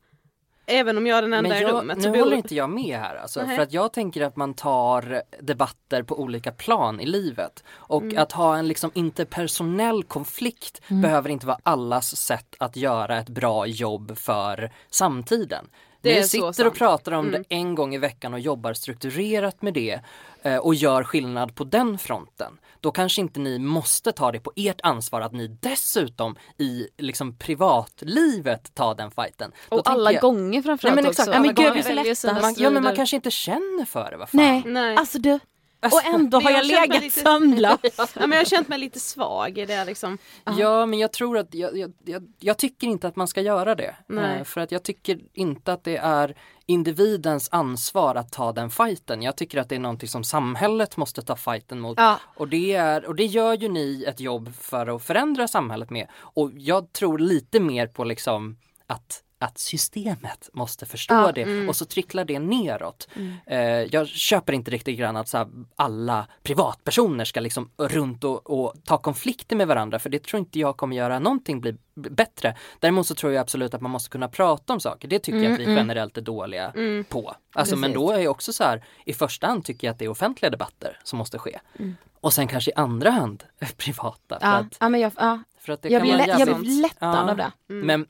B: även om jag är den enda
C: Men
B: i
C: jag,
B: rummet.
C: nu håller inte jag med här alltså,
B: Nej.
C: för att jag tänker att man tar debatter på olika plan i livet och
B: Mm.
C: att ha en liksom interpersonell konflikt behöver inte vara allas sätt att göra ett bra jobb för samtiden.
B: Det så
C: sitter och pratar om
B: Mm.
C: det en gång i veckan och jobbar strukturerat med det eh, och gör skillnad på den fronten. Då kanske inte ni måste ta det på ert ansvar att ni dessutom i liksom privatlivet tar den fighten. Då
D: Och alla
C: jag-
D: gånger framförallt
C: Nej, men
D: också.
C: exakt.
A: Ja, men gud, det är så lätt
C: Man, ja men man kanske inte känner för det, vad fan.
A: Nej,
B: Nej.
A: alltså du.
C: Alltså,
A: Och ändå har jag
B: jag
A: legat
B: lite-
A: sömnlös.
B: Ja, men jag har känt mig lite svag i det liksom.
C: Ja men jag tror att, jag, jag, jag, jag tycker inte att man ska göra det.
B: Nej.
C: Eh, För att jag tycker inte att det är individens ansvar att ta den fighten. Jag tycker att det är någonting som samhället måste ta fighten mot.
A: Ja.
C: Och, det är, och det gör ju ni ett jobb för att förändra samhället med. Och jag tror lite mer på liksom att att systemet måste förstå
A: Ja,
C: det och så tricklar det neråt. Eh, jag köper inte riktigt grann att så här, alla privatpersoner ska liksom runt och, och ta konflikter med varandra för det tror inte jag kommer göra någonting bli bättre. Däremot så tror jag absolut att man måste kunna prata om saker. Det tycker jag att vi generellt är dåliga på. Alltså men då är jag också så här, i första hand tycker jag att det är offentliga debatter som måste ske. Och sen kanske i andra hand privata. För
A: Ja,
C: att,
A: ja, men jag, ja.
C: för att det
A: jag,
C: kan
A: blir,
C: vara
A: lä- jag blir lättad av det.
C: Men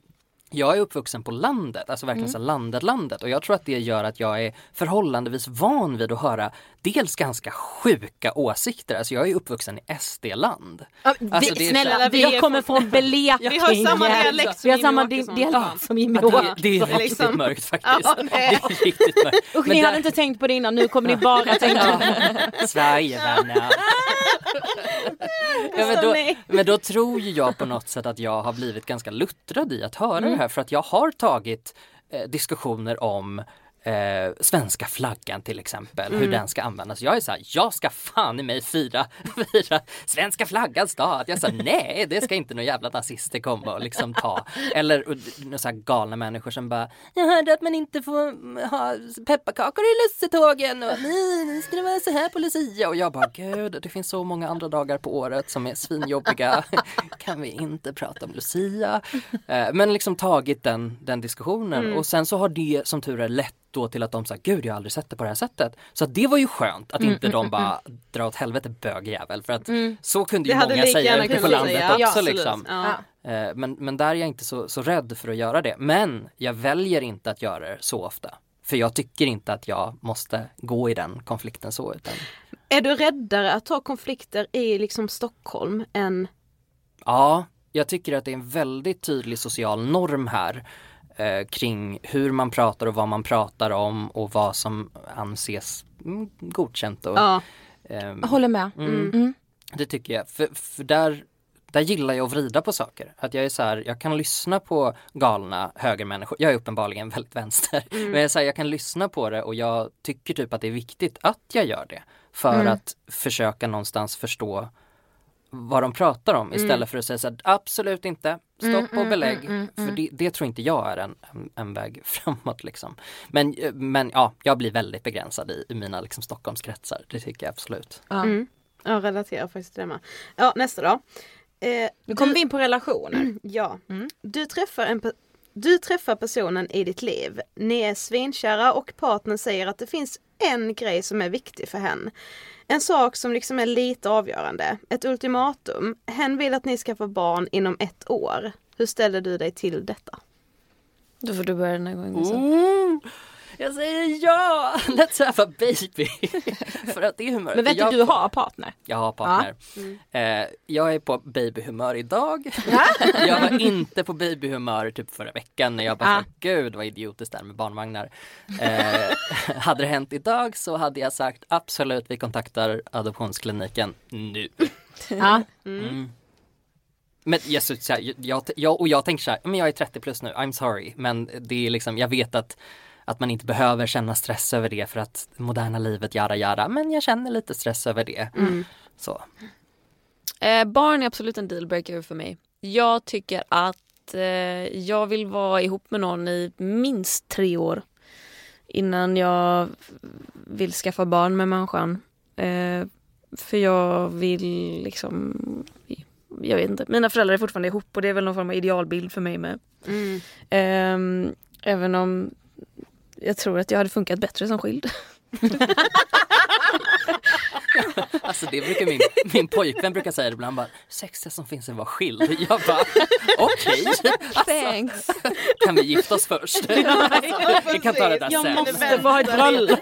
C: jag är uppvuxen på landet, alltså verkligen så landet, landet och jag tror att det gör att jag är förhållandevis van vid att höra dels ganska sjuka åsikter, alltså jag är uppvuxen i SD-land.
A: Ja,
C: Alltså,
A: vi,
C: det
A: snälla,
C: så
B: vi
A: jag
B: är
A: kommer
B: från-
A: Blekinge.
B: Vi har samma dialekt som
A: Vi har
B: Jimmy
A: samma
B: Åkesson.
A: di- dialekt som Jimmy
C: Ja, det,
A: Åkesson.
C: det är riktigt
B: liksom.
C: mörkt faktiskt.
B: Ja, det
C: det
B: är.
C: riktigt mörkt.
A: Och
C: Men
A: ni
C: där-
A: hade inte tänkt på det innan, nu kommer ni bara tänka
C: Sverigevänner. ja, men, då, men då tror jag på något sätt att jag har blivit ganska luttrad i att höra det här för att jag har tagit eh, diskussioner om eh, svenska flaggan till exempel, hur den ska användas. Jag är så här, jag ska fan i mig fira, fira svenska flaggans dag. Jag sa nej, det ska inte några jävla nazister komma och liksom ta. Eller och, så här galna människor som bara, jag hörde att man inte får ha pepparkakor i lussetågen och nej, nu ska det vara så här på Lucia. Och jag bara, gud, det finns så många andra dagar på året som är svinjobbiga. kan vi inte prata om Lucia? Eh, Men liksom tagit den, den diskussionen och sen så har det som tur är lett då till att de sa gud jag har aldrig sett det på det här sättet. Så att det var ju skönt att inte de bara dra åt helvete bögjävel för att så kunde ju
B: Det
C: många säga ute på landet
B: säga.
C: också
B: Ja, absolut.
C: liksom.
B: Ja.
C: Eh, Men, men där är jag inte så, så rädd för att göra det. Men jag väljer inte att göra det så ofta. För jag tycker inte att jag måste gå i den konflikten så. Utan,
B: Är du räddare att ta konflikter i liksom Stockholm än
C: ja, jag tycker att det är en väldigt tydlig social norm här eh, kring hur man pratar och vad man pratar om och vad som anses mm, godkänt. Och,
B: Ja.
C: ehm,
A: Jag håller med.
C: Mm.
A: Mm.
C: Det tycker jag. För, för där, där gillar jag att vrida på saker. Att jag är så här, jag kan lyssna på galna högermänniskor. Jag är uppenbarligen väldigt vänster. Men jag, så här, jag kan lyssna på det och jag tycker typ att det är viktigt att jag gör det. För att försöka någonstans förstå vad de pratar om istället
B: Mm.
C: för att säga så här, absolut inte, stopp
B: Mm,
C: och
B: mm,
C: belägg.
B: mm, mm,
C: För
B: mm.
C: det, det tror inte jag är en, en, en väg framåt liksom. Men, men ja, jag blir väldigt begränsad i, i mina liksom, Stockholmskretsar, det tycker jag absolut.
B: Mm. Jag relaterar faktiskt till det med. Ja, nästa då. Eh,
A: Nu kommer vi in på relationer.
B: Ja. Du, träffar en, du träffar personen i ditt liv. Ni är svinkära och partnern säger att det finns en grej som är viktig för henne. En sak som liksom är lite avgörande. Ett ultimatum. Hen vill att ni ska få barn inom ett år. Hur ställer du dig till detta?
D: Då får du börja den här gången.
C: Mm. Jag säger ja! Let's have a baby! för att det är humör.
A: Men vet du, du har partner?
C: Jag har partner. Eh, jag är på babyhumör idag. jag var inte på babyhumör typ förra veckan när jag bara,
A: Ja.
C: gud vad idiotiskt det är med barnvagnar. Eh, hade det hänt idag så hade jag sagt absolut vi kontaktar adoptionskliniken nu.
A: Ja.
C: Mm. Men jag, så, här, jag, jag, och jag tänker så här, men jag är 30 plus nu, I'm sorry. Men det är liksom, jag vet att, att man inte behöver känna stress över det för att det moderna livet, jara jara. Men jag känner lite stress över det.
D: Mm.
C: Så.
D: Eh, barn är absolut en dealbreaker för mig. Jag tycker att eh, jag vill vara ihop med någon i minst tre år innan jag vill skaffa barn med människan. Eh, för jag vill liksom, jag vet inte, mina föräldrar är fortfarande ihop och det är väl någon form av idealbild för mig med.
B: Mm.
D: Eh, även om jag tror att jag hade funkat bättre som skild.
C: Alltså det brukar min, min pojkvän brukar säga ibland bara, sexiga som finns är att vara skild. Jag bara, okej,
D: Thanks.
C: kan vi gifta oss först? vi kan ta det där
D: Jag
C: sen.
D: måste vara ett bröllop.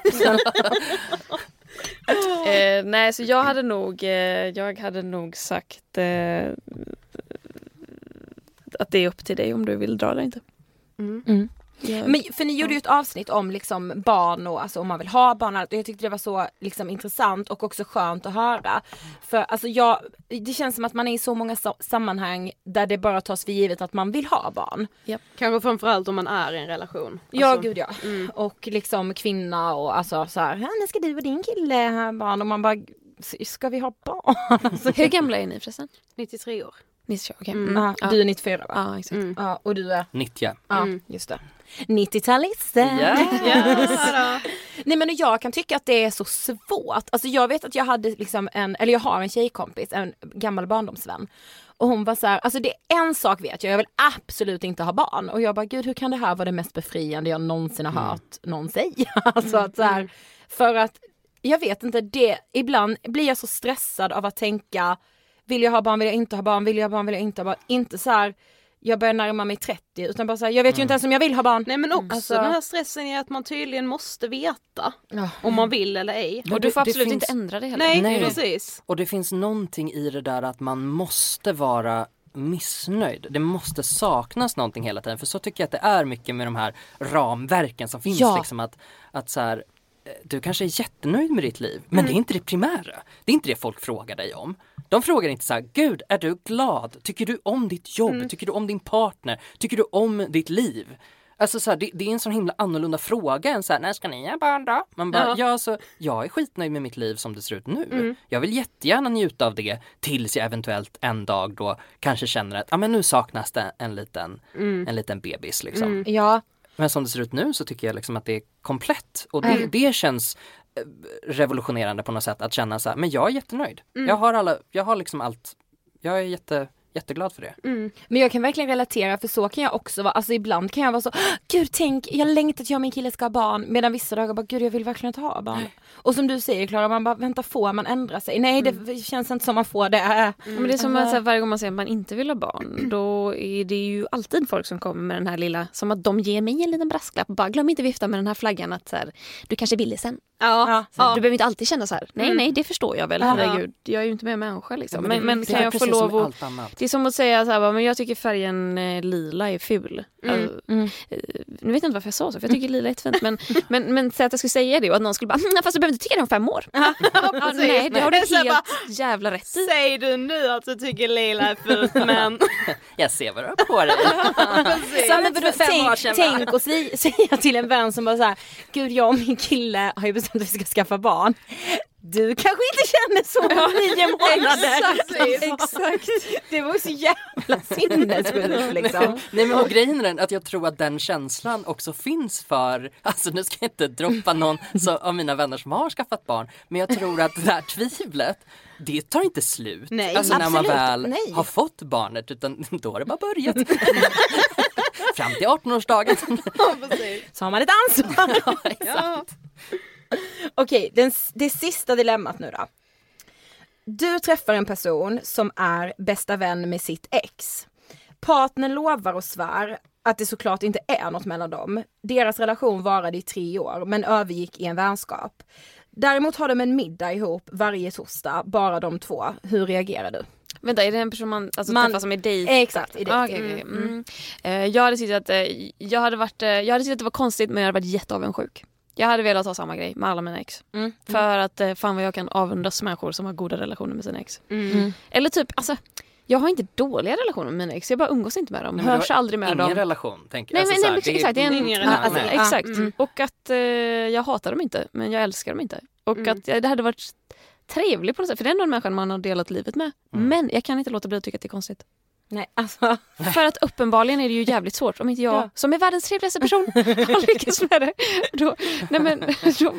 D: eh, nej, så jag hade nog, eh, jag hade nog sagt eh, att det är upp till dig om du vill dra eller inte.
A: Mm.
D: Jag-
A: Men för ni gjorde ju ett avsnitt om liksom barn och alltså om man vill ha barn och allt, jag tyckte det var så liksom intressant och också skönt att höra. För alltså jag, det känns som att man är i så många så- sammanhang där det bara tas för givet att man vill ha barn.
B: Kanske framförallt om man är i en relation.
A: Ja
B: Alltså,
A: gud ja. Och liksom kvinna och alltså så här, "Ja, när ska du och din kille ha barn? Och man bara, ska vi ha barn? Alltså,
D: Hur gamla är ni förresten?
B: 93 år.
D: 93, okej.
A: Mm.
D: Mm.
A: Ja, du är 94 va?
D: Ja, exakt.
A: Ja, och du är?
C: 90.
A: Ja, just det. 90-talisten.
C: Ja.
A: Nej men jag kan tycka att det är så svårt. Alltså jag vet att jag hade liksom en, eller jag har en tjejkompis, en gammal barndomsvän. Och hon var så här, alltså det är en sak vet jag, jag vill absolut inte ha barn. Och jag bara, gud hur kan det här vara det mest befriande jag någonsin har hört någon säga? alltså att så här, för att, jag vet inte, det, ibland blir jag så stressad av att tänka, vill jag ha barn, vill jag inte ha barn, vill jag ha barn, vill jag inte ha barn. Inte så här, jag börjar närma mig 30 utan bara så här, jag vet ju inte ens om jag vill ha barn.
B: Nej men också
A: Alltså-
B: den här stressen är att man tydligen måste veta
A: Ja.
B: om man vill eller ej.
C: Men
D: Och du
C: det-
D: får absolut
C: finns-
D: inte ändra det heller.
B: Nej,
C: Nej.
B: precis.
C: Och det finns någonting i det där att man måste vara missnöjd. Det måste saknas någonting hela tiden. För så tycker jag att det är mycket med de här ramverken som finns.
A: Ja.
C: Liksom att, att så här, du kanske är jättenöjd med ditt liv, men det är inte det primära. Det är inte det folk frågar dig om. De frågar inte så här, gud är du glad? Tycker du om ditt jobb? Tycker du om din partner? Tycker du om ditt liv? Alltså så här, det, det är en sån himla annorlunda fråga än så här, när ska ni ha barn då? Man bara,
B: Ja.
C: ja, alltså, jag är skitnöjd med mitt liv som det ser ut nu. Jag vill jättegärna njuta av det tills jag eventuellt en dag då kanske känner att, ja men nu saknas det en liten, en liten bebis liksom.
A: Ja,
C: Men som det ser ut nu så tycker jag liksom att det är komplett. Och det, det känns eh, revolutionerande på något sätt att känna så här, men jag är jättenöjd. Jag har alla, jag har liksom allt, jag är jätte, jätteglad för det.
A: Men jag kan verkligen relatera för så kan jag också vara, alltså ibland kan jag vara så, gud tänk jag längtar till jag och min kille ska ha barn medan vissa dagar bara gud jag vill verkligen inte ha barn. Och som du säger Klara, man bara vänta får man ändra sig? Nej det känns inte som man får det.
D: Ja, Men det är som att så här, varje gång man säger att man inte vill ha barn då är det ju alltid folk som kommer med den här lilla, som att de ger mig en liten brasklapp. Bara glöm inte vifta med den här flaggan att så här, du kanske vill det sen.
B: Ja,
D: Så här, Du behöver inte alltid känna så här, nej nej det förstår jag väl,
A: Ja.
D: herregud. Jag är ju inte mer människa liksom.
C: Ja,
D: Men, men
C: det
D: kan jag få lov att
C: allt annat.
D: det är som att säga så här, bara, men jag tycker färgen eh, lila är ful. Alltså, eh, nu vet jag inte varför jag sa så, för jag tycker lila är jättefint. Men, men, men säg att jag skulle säga det och att någon skulle bara, "Mm, fast du behöver inte tycka det om fem år. Ja, nej, det har du
B: Så
D: helt jävla rätt i.
B: Säg du nu att du tycker lila är fult men...
C: Jag ser vad du har på dig.
A: Så, men
C: För fem år
A: tänk,
C: sedan,
A: tänk och säga till en vän som bara såhär, gud jag och min kille har ju bestämt att vi ska skaffa barn. du kanske inte känner så om nio månader.
E: Exakt, exakt.
A: Det var så jävla sinnessjukt liksom.
C: Nej men och grejen är den att jag tror att den känslan också finns för, alltså nu ska jag inte droppa någon så, av mina vänner som har skaffat barn, men jag tror att det här tvivlet, det tar inte slut.
A: Nej,
C: alltså när man
A: absolut.
C: väl
A: Nej.
C: har fått barnet utan då har det bara börjat. Fram till 18-årsdagen.
A: Så har man ett ansvar.
B: Ja.
A: Okej, den, det sista dilemmat nu då. Du träffar en person som är bästa vän med sitt ex. Partnern lovar och svär att det såklart inte är något mellan dem. Deras relation varade i tre år men övergick i en vänskap. Däremot har de en middag ihop varje torsdag, bara de två. Hur reagerar du?
D: Vänta, är det en person man, alltså,
A: Man-
D: träffar som är dejt?
A: Exakt, i dejt.
D: Ah, okej, okej. Mm. Eh, jag hade tyckt att, eh, jag hade varit, eh, jag hade tyckt att det var konstigt men jag hade varit jätteavundsjuk. Jag hade velat ha samma grej med alla mina ex.
A: Mm.
D: För att eh, fan vad jag kan avundas människor som har goda relationer med sina ex.
B: Mm.
D: Eller typ, alltså jag har inte dåliga relationer med mina ex, jag bara umgås inte med dem.
C: Nej, men
D: Hörs aldrig med
C: Ingen
D: dem.
C: relation tänker
D: Nej
C: jag.
D: men
C: Alltså,
D: nej,
C: så här,
D: exakt, det är en,
B: ingen
D: ja,
B: relation.
D: alltså,
C: Nej.
D: exakt.
A: Mm.
D: Och att eh, jag hatar dem inte men jag älskar dem inte. Och
B: Mm.
D: att ja, det hade varit trevligt på något sätt för det är ändå en människa man har delat livet med.
C: Mm.
D: Men jag kan inte låta bli att tycka att det är konstigt.
A: Nej, alltså.
D: För att uppenbarligen är det ju jävligt svårt om inte jag
A: Ja.
D: som är världens trevligaste person har lyckats med det. Då, nej men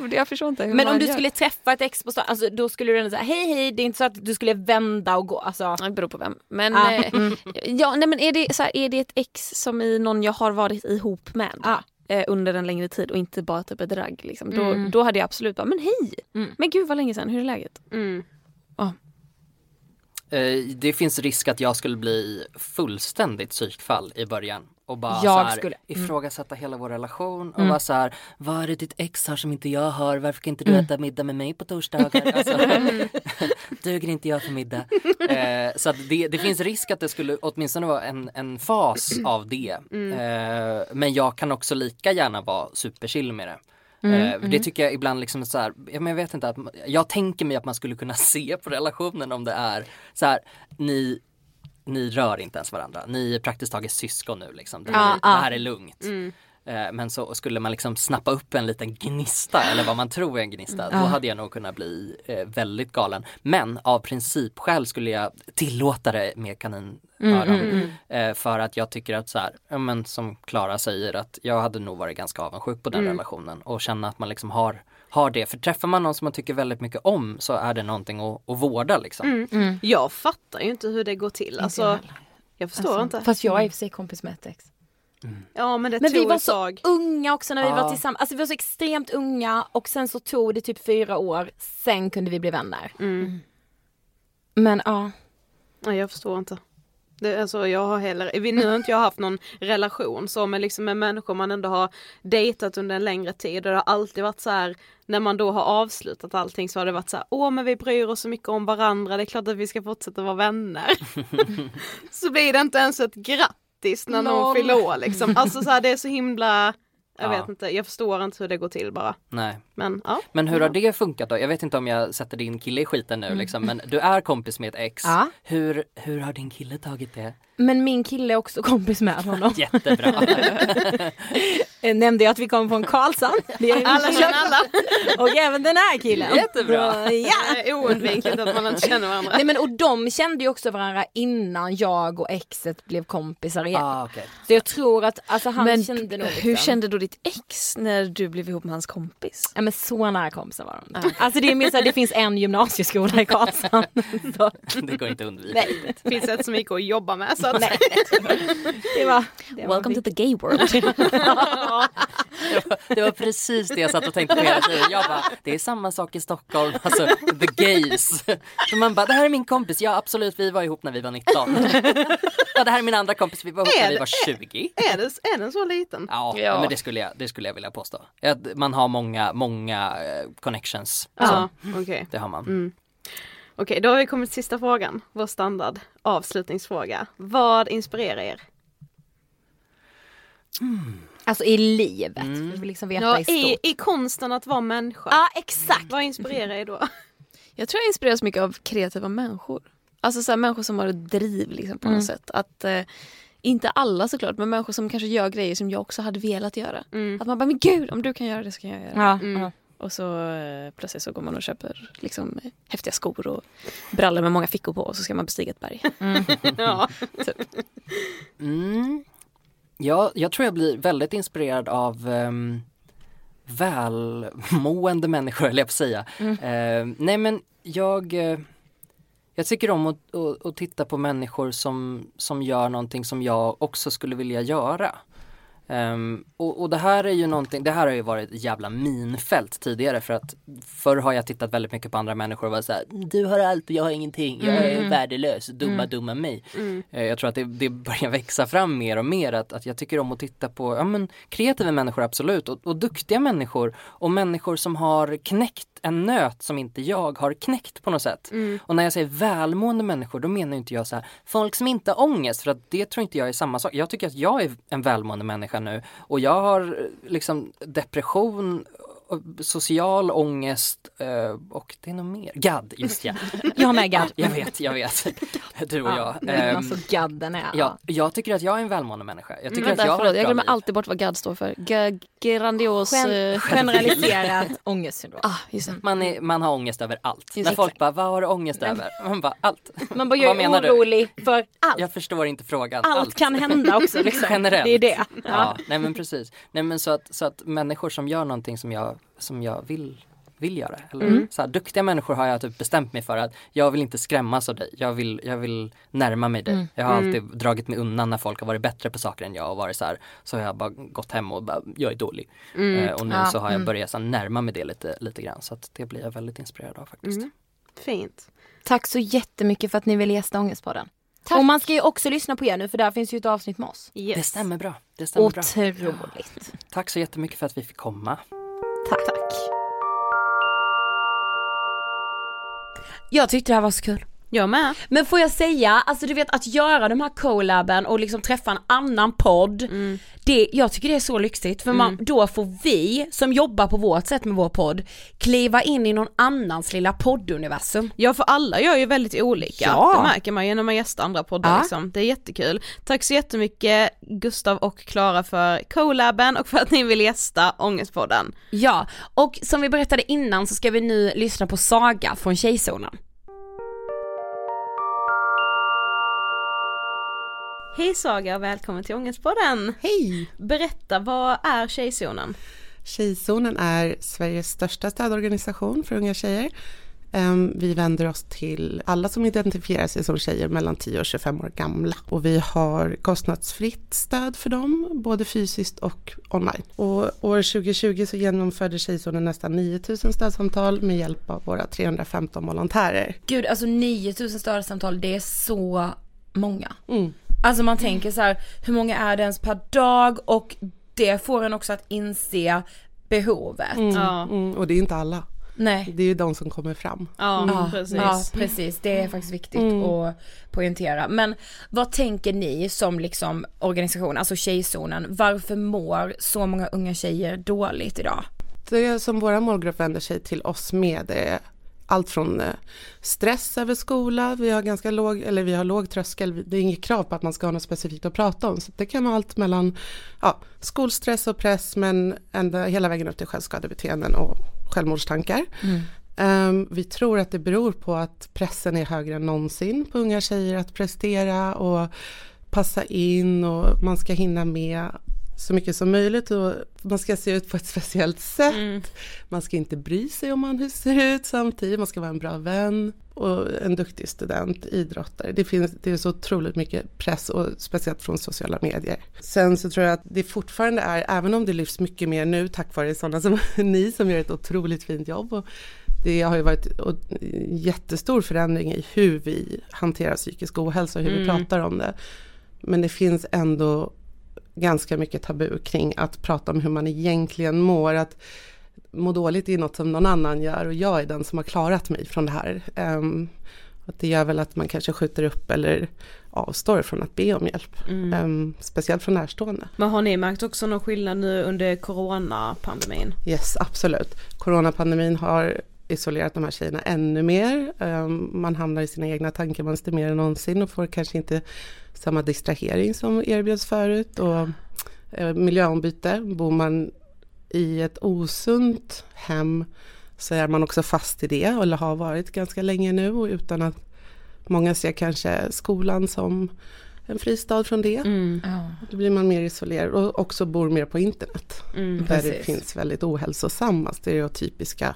D: då, jag förstår inte hur
A: Men
D: man
A: om du
D: gör.
A: skulle träffa ett ex på stan, alltså, då skulle du ändå säga hej hej, det är inte så att du skulle vända och gå. Alltså.
D: Det beror på vem. Men,
A: Ah,
D: eh, ja, nej, men är, det, så här, är det ett ex som i någon jag har varit ihop med
A: Ah.
D: under en längre tid och inte bara typ ett dragg. Liksom, då,
A: Mm.
D: då hade jag absolut bara, men hej!
A: Mm.
D: Men gud vad länge sedan, hur är läget?
B: Mm.
C: Eh, Det finns risk att jag skulle bli fullständigt psykfall i början och bara
A: Jag
C: så här,
A: skulle- mm.
C: ifrågasätta hela vår relation och
A: Mm.
C: vara så här, vad är det ditt ex har som inte jag har, varför kan inte du
A: Mm.
C: äta middag med mig på torsdagar? Alltså, duger inte jag för middag? Eh, så att det, det finns risk att det skulle åtminstone vara en, en fas av det.
A: Mm.
C: Eh, men jag kan också lika gärna vara superchill med det.
A: Mm,
C: Eh,
A: mm.
C: Det tycker jag ibland liksom så här, jag vet inte att, jag tänker mig att man skulle kunna se på relationen om det är så här, ni, ni rör inte ens varandra, ni är praktiskt taget syskon nu liksom, det,
A: ja.
C: det här är lugnt.
B: Mm.
C: Eh, Men så skulle man liksom snappa upp en liten gnista eller vad man tror är en gnista, då hade jag nog kunnat bli eh, väldigt galen. Men av principskäl skulle jag tillåta det med kaninöron.
A: Mm, mm, mm.
C: Eh, för att jag tycker att så här, ja, men som Klara säger att jag hade nog varit ganska avundsjuk på den
B: Mm.
C: relationen och känna att man liksom har, har det. För träffar man någon som man tycker väldigt mycket om så är det någonting att, att vårda liksom.
B: Mm.
A: Mm.
B: Jag fattar ju inte hur det går till. Alltså,
A: jag
B: förstår
A: Alltså,
B: inte.
A: Fast jag är i och för sig kompis med ett ex.
B: Ja men det
A: Men
B: tog
A: vi var så unga också när vi
C: Ja.
A: var tillsammans. Alltså vi var så extremt unga och sen så tog det typ fyra år. Sen kunde vi bli vänner.
B: Mm.
A: Men ja.
B: Nej jag förstår inte. Det, alltså, jag har heller, vi- nu har inte jag haft någon relation så med, liksom, med människor man ändå har dejtat under en längre tid och det har alltid varit så här när man då har avslutat allting så har det varit så här, åh men vi bryr oss så mycket om varandra, det är klart att vi ska fortsätta vara vänner. så blir det inte ens ett grattis när någon fyller år liksom. Alltså så här, det är så himla, jag
C: Ja.
B: vet inte, jag förstår inte hur det går till bara.
C: Nej.
B: Men ja.
C: Men hur har det funkat då? Jag vet inte om jag sätter din kille i skiten nu liksom, men du är kompis med ett ex.
A: Ja.
C: Hur, hur har din kille tagit det?
A: Men min kille är också kompis med honom.
C: Jättebra.
A: Eh, Nämnde jag att vi kommer från Karlshamn. Det är
B: Alla känner alla.
A: Och även den här killen.
C: Jättebra.
A: Ja.
B: Det är oundvikligt att man inte känner varandra.
A: Nej men och de kände ju också varandra innan jag och exet blev kompisar igen.
C: ah, okej.
A: Så jag tror att alltså, han
D: Men
A: kände nog
D: hur
A: liksom-
D: kände då ditt ex när du blev ihop med hans kompis?
A: Ja men så nära kompisar var de. Alltså det är mer så här, det finns en gymnasieskola i Karlshamn. Så,
C: Det går inte att undvika.
A: nej,
B: Det finns ett så mycket att jobba med så att
A: nej. Det var, det var
D: Welcome to the gay world.
C: Det var, det var precis det jag satt och tänkte på hela tiden. Jag bara, det är samma sak i Stockholm, alltså the gays. Så man bara, det här är min kompis, ja absolut vi var ihop när vi var 19. Ja det här är min andra kompis, vi var ihop när vi var 20.
B: är, det, är den så liten?
C: Ja,
D: Ja.
C: men det skulle, jag, det skulle jag vilja påstå. Att man har många, många eh, connections.
B: Ja, okej.
C: Det har man.
B: Mm. Okej, då har vi kommit till sista frågan. Vår standard avslutningsfråga. Vad inspirerar er?
A: Alltså i livet.
C: Mm.
A: Vi vill liksom veta
B: Ja,
A: i stort.
B: i, I konsten att vara människa.
A: Ja exakt.
B: Vad inspirerar er då?
D: Jag tror jag inspireras mycket av kreativa människor. Alltså så här, människor som har ett driv liksom, på
A: Mm.
D: något sätt. Att, eh, inte alla såklart, men människor som kanske gör grejer som jag också hade velat göra.
B: Mm.
D: Att man bara, men gud om du kan göra det så kan jag göra det.
A: Ja,
B: Mm.
D: Och så eh, plötsligt så går man och köper liksom, häftiga skor och brallor med många fickor på och så ska man bestiga ett berg.
B: ja.
D: typ.
C: Mm. Ja, jag tror jag blir väldigt inspirerad av um, välmående människor, eller jag på säga. Eh, nej men jag, eh, jag tycker om att, att, att titta på människor som, som gör någonting som jag också skulle vilja göra. Ehm, och, och det här är ju någonting, det här har ju varit ett jävla minfält tidigare för att förr har jag tittat väldigt mycket på andra människor och varit såhär, du har allt och jag har ingenting, jag är värdelös, dumma dumma mig. Eh, Jag tror att det, det börjar växa fram mer och mer att, att jag tycker om att titta på ja, men, kreativa människor absolut och, och duktiga människor och människor som har knäckt en nöt som inte jag har knäckt på något sätt. Och när jag säger välmående människor då menar inte jag så här folk som inte har ångest för att det tror inte jag är samma sak. Jag tycker att jag är en välmående människa nu och jag har eh, liksom depression social ångest eh, och det är nog mer. GAD, just ja.
A: Jag med gadd.
C: Jag vet, jag vet. Du och jag.
A: Men
C: Ehm,
A: alltså gadden är...
C: ja, jag tycker att jag är en välmående människa. Jag tycker att jag
D: förlåt, jag glömmer
C: liv.
D: alltid bort vad GAD står för. G- grandios...
A: Gen-
D: eh,
A: generaliserat ångestsyndrom.
D: ah, just det.
C: Man, är, man har ångest över allt. När
D: Exakt.
C: folk bara, vad har du ångest över? Man bara, allt.
A: Man bara, jag är
C: du?
A: orolig för allt.
C: Jag förstår inte frågan.
A: Allt kan hända också. Liksom.
C: Generellt.
A: Det är det.
C: Ja. nej men precis. Nej men så att, så att människor som gör någonting som jag, som jag vill vill göra. Eller,
A: Mm.
C: så här, duktiga människor har jag typ bestämt mig för att jag vill inte skrämmas av dig. Jag vill, jag vill närma mig dig.
A: Mm.
C: Jag har alltid dragit mig undan när folk har varit bättre på saker än jag och varit så här. Så har jag bara gått hem och bara, jag är dålig. Eh, och nu
A: Ja,
C: så har jag
A: mm.
C: börjat så här, närma mig det lite, lite grann. Så att det blir jag väldigt inspirerad av faktiskt.
B: Fint.
A: Tack så jättemycket för att ni ville gästa Ångestpodden. Och man ska ju också lyssna på er nu för där finns ju ett avsnitt med oss.
B: Yes.
C: Det stämmer bra. Det stämmer bra.
A: Otroligt.
C: Tack så jättemycket för att vi fick komma.
A: Tack.
E: Jag tyckte det här var så kul.
B: Jag med.
E: Men får jag säga, alltså du vet att göra de här collaben och liksom träffa en annan podd, det, jag tycker det är så lyxigt för man, då får vi som jobbar på vårt sätt med vår podd kliva in i någon annans lilla podduniversum.
B: Ja för alla gör ju väldigt olika,
E: Ja.
B: det märker man ju när man gästar andra poddar
E: Ja.
B: liksom. Det är jättekul. Tack så jättemycket Gustav och Klara för collaben och för att ni vill gästa Ångestpodden.
E: Ja, och som vi berättade innan så ska vi nu lyssna på Saga från Tjejzonen.
B: Hej Saga och välkommen till Ångestpodden!
H: Hej!
B: Berätta, vad är Tjejzonen?
H: Tjejzonen är Sveriges största stödorganisation för unga tjejer. Ehm, Vi vänder oss till alla som identifierar sig som tjejer mellan 10 och 25 år gamla. Och vi har kostnadsfritt stöd för dem, både fysiskt och online. Och år 2020 så genomförde Tjejzonen nästan 9000 stödsamtal med hjälp av våra 315 volontärer.
E: Gud alltså 9000 stödsamtal, det är så många.
H: Mm.
E: Alltså man tänker så här, hur många är det ens per dag och det får en också att inse behovet.
B: Ja,
H: Mm, och det är inte alla,
E: Nej.
H: det är ju de som kommer fram.
B: ja,
E: Ja,
B: precis.
E: ja precis, det är faktiskt viktigt
H: Mm.
E: att poängtera. Men vad tänker ni som liksom organisation, alltså Tjejzonen, varför mår så många unga tjejer dåligt idag?
H: Det som våra målgrupp vänder sig till oss med är allt från eh, stress över skola, vi har ganska låg, eller vi har låg tröskel, det är inget krav på att man ska ha något specifikt att prata om. Så det kan vara allt mellan ja, skolstress och press men ända hela vägen upp till självskadebeteenden och självmordstankar. Ehm, vi tror att det beror på att pressen är högre än någonsin på unga tjejer att prestera och passa in och man ska hinna med så mycket som möjligt och man ska se ut på ett speciellt sätt. Man ska inte bry sig om man hur ser ut samtidigt, man ska vara en bra vän och en duktig student, idrottare. Det finns det är så otroligt mycket press och speciellt från sociala medier. Sen så tror jag att det fortfarande är, även om det lyfts mycket mer nu tack vare sådana som ni som gör ett otroligt fint jobb och det har ju varit o- jättestor förändring i hur vi hanterar psykisk ohälsa och hur vi pratar om det. Men det finns ändå ganska mycket tabu kring att prata om hur man egentligen mår. Att må dåligt är något som någon annan gör och jag är den som har klarat mig från det här. Ehm, att det gör väl att man kanske skjuter upp eller avstår från att be om hjälp. Ehm, speciellt från närstående.
B: Men har ni märkt också någon skillnad nu under coronapandemin?
H: Yes, absolut. Coronapandemin har isolerat de här tjejerna ännu mer. Ehm, Man hamnar i sina egna tankemönster mer än någonsin och får kanske inte samma distrahering som erbjöds förut. Och eh, miljöombyte, bor man i ett osunt hem så är man också fast i det eller har varit ganska länge nu och utan att många ser kanske skolan som en fristad från det.
A: Mm.
H: Då blir man mer isolerad och också bor mer på internet.
A: Mm,
H: där det
A: precis.
H: finns väldigt ohälsosamma stereotypiska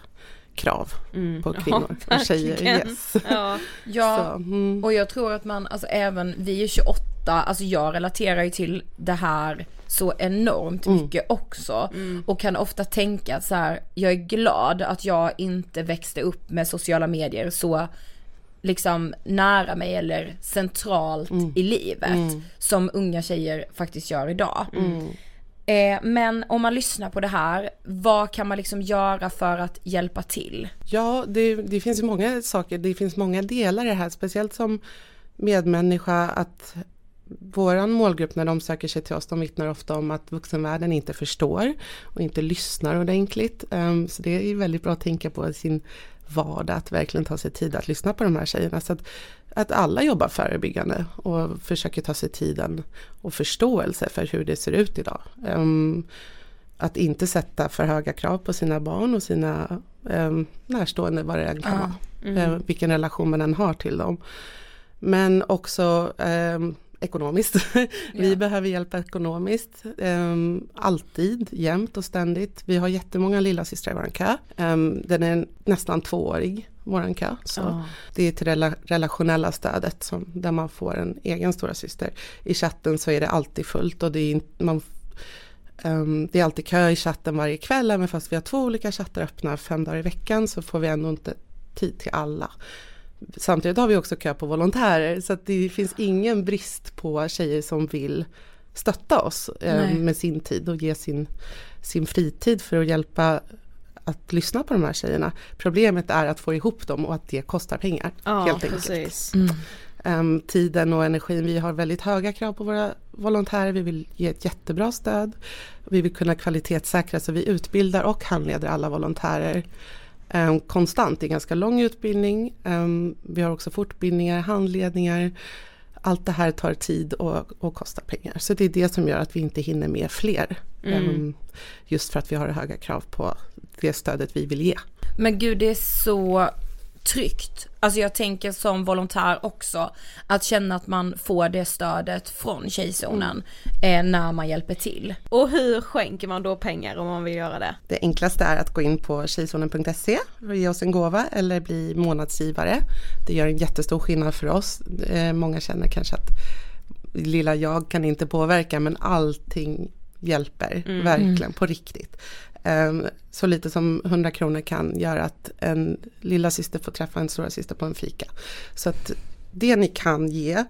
H: krav
A: Mm.
H: på
A: Ja,
H: kvinnor och tjejer. Yes.
A: Ja, ja
H: mm.
A: och jag tror att man, alltså även vi är 28, alltså jag relaterar ju till det här så enormt
H: Mm.
A: mycket också. Och kan ofta tänka att så här, jag är glad att jag inte växte upp med sociala medier så liksom nära mig eller centralt
H: Mm.
A: i livet
H: Mm.
A: som unga tjejer faktiskt gör idag. Eh, men om man lyssnar på det här, vad kan man liksom göra för att hjälpa till?
H: Ja, det, det finns ju många saker, det finns många delar i det här, speciellt som medmänniska att våran målgrupp när de söker sig till oss, de vittnar ofta om att vuxenvärlden inte förstår och inte lyssnar ordentligt. Ehm, så det är väldigt bra att tänka på i sin vardag, att verkligen ta sig tid att lyssna på de här tjejerna. Så att, alla jobbar förebyggande och försöker ta sig tiden och förståelse för hur det ser ut idag. Ehm, att inte sätta för höga krav på sina barn och sina um, närstående, vad det än kan vara.
A: mm.
H: Eh, vilken relation man än har till dem. Men också ehm, ekonomiskt. Vi
A: Ja.
H: behöver hjälp ekonomiskt. ehm, alltid, jämt och ständigt. Vi har jättemånga lilla systrar i vår kö. Ehm, den är nästan tvåårig, vår kö. Så
A: Ja.
H: Det är till rela- relationella stödet som, där man får en egen stora syster. I chatten så är det alltid fullt och det är, man, ehm, det är alltid kö i chatten varje kväll. Även fast vi har två olika chattar öppna fem dagar i veckan så får vi ändå inte tid till alla. Samtidigt har vi också kö på volontärer så det finns ingen brist på tjejer som vill stötta oss eh, med sin tid och ge sin, sin fritid för att hjälpa att lyssna på de här tjejerna. Problemet är att få ihop dem och att det kostar pengar.
B: Ja,
H: helt enkelt.
B: precis.
H: Ehm, tiden och energin. Vi har väldigt höga krav på våra volontärer. Vi vill ge ett jättebra stöd. Vi vill kunna kvalitetssäkra så vi utbildar och handleder alla volontärer ehm, konstant. Det är ganska lång utbildning. Ehm, vi har också fortbildningar, handledningar. Allt det här tar tid och, och kostar pengar. Så det är det som gör att vi inte hinner med fler.
A: Mm.
H: Ehm, just för att vi har höga krav på det stödet vi vill ge.
A: Men gud det är så tryggt. Alltså jag tänker som volontär också att känna att man får det stödet från tjejzonen eh, när man hjälper till.
B: Och hur skänker man då pengar om man vill göra det?
H: Det enklaste är att gå in på tjejzonen.se och ge oss en gåva eller bli månadsgivare. Det gör en jättestor skillnad för oss. Eh, många känner kanske att lilla jag kan inte påverka men allting hjälper
A: Mm.
H: verkligen på riktigt. Ehm, så lite som 100 kronor kan göra att en lilla syster får träffa en stora syster på en fika. Så att det ni kan ge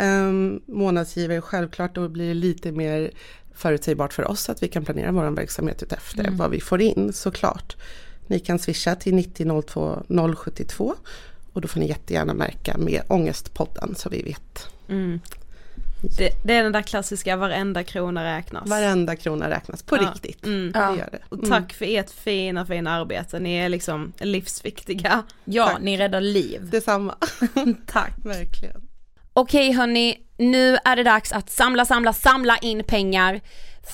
H: um, månadsgivare självklart då blir det lite mer förutsägbart för oss att vi kan planera vår verksamhet utefter
A: Mm.
H: vad vi får in såklart. Ni kan swisha till 90 02 072 och då får ni jättegärna märka med Ångestpodden så vi vet.
B: Mm. Det, det är den där klassiska varenda krona räknas.
H: Varenda krona räknas på
B: Ja.
H: riktigt.
B: Mm.
H: Det gör det.
B: Och
H: Mm.
B: tack för ert fina fina arbete, ni är liksom livsviktiga.
A: Ja,
H: Tack.
A: ni räddar liv.
H: Detsamma.
A: Tack.
H: Verkligen.
E: Okej hörni, nu är det dags att samla, samla, samla in pengar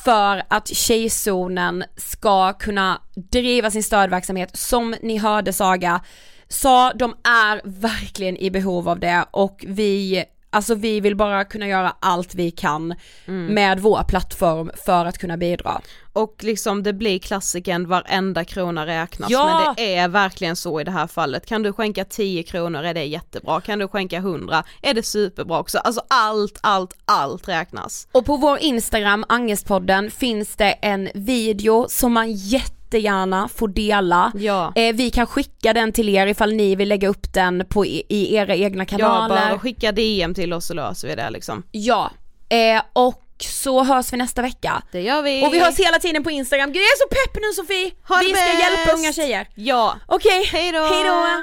E: för att Tjejzonen ska kunna driva sin stödverksamhet. Som ni hörde Saga sa, de är verkligen i behov av det och vi Alltså vi vill bara kunna göra allt vi kan med vår plattform för att kunna bidra.
B: Och liksom det blir klassiken varenda krona räknas
E: Ja!
B: men det är verkligen så i det här fallet. Kan du skänka 10 kronor är det jättebra, kan du skänka 100 är det superbra också. Alltså allt, allt, allt räknas.
E: Och på vår Instagram, Angestpodden, finns det en video som man jättegärna får dela.
B: Ja.
E: Eh, vi kan skicka den till er ifall ni vill lägga upp den på i, i era egna kanaler.
B: Ja, bara skicka DM till oss så löser vi det liksom.
E: Ja, eh, och så hörs vi nästa vecka.
B: Det gör vi.
E: Och vi hörs hela tiden på Instagram. Gud jag är så pepp nu Sofie!
B: Ha
E: vi ska
B: bäst!
E: hjälpa unga tjejer.
B: Ja.
E: Okej,
B: Hejdå!
E: hejdå!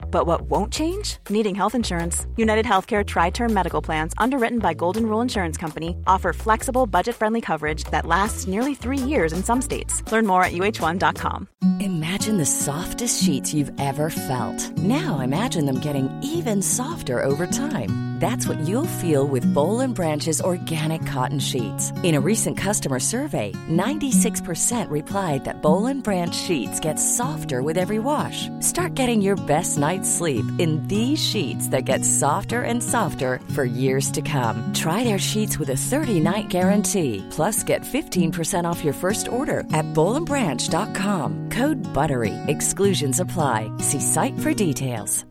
I: But what won't change? Needing health insurance. United Healthcare Tri Term Medical Plans, underwritten by Golden Rule Insurance Company, offer flexible, budget friendly coverage that lasts nearly three years in some states. Learn more at uh1.com.
J: Imagine the softest sheets you've ever felt. Now imagine them getting even softer over time. That's what you'll feel with Bowl and Branch's organic cotton sheets. In a recent customer survey, 96% replied that Bowl and Branch sheets get softer with every wash. Start getting your best night's sleep in these sheets that get softer and softer for years to come. Try their sheets with a 30-night guarantee. Plus, get 15% off your first order at bowlandbranch.com. Code BUTTERY. Exclusions apply. See site for details.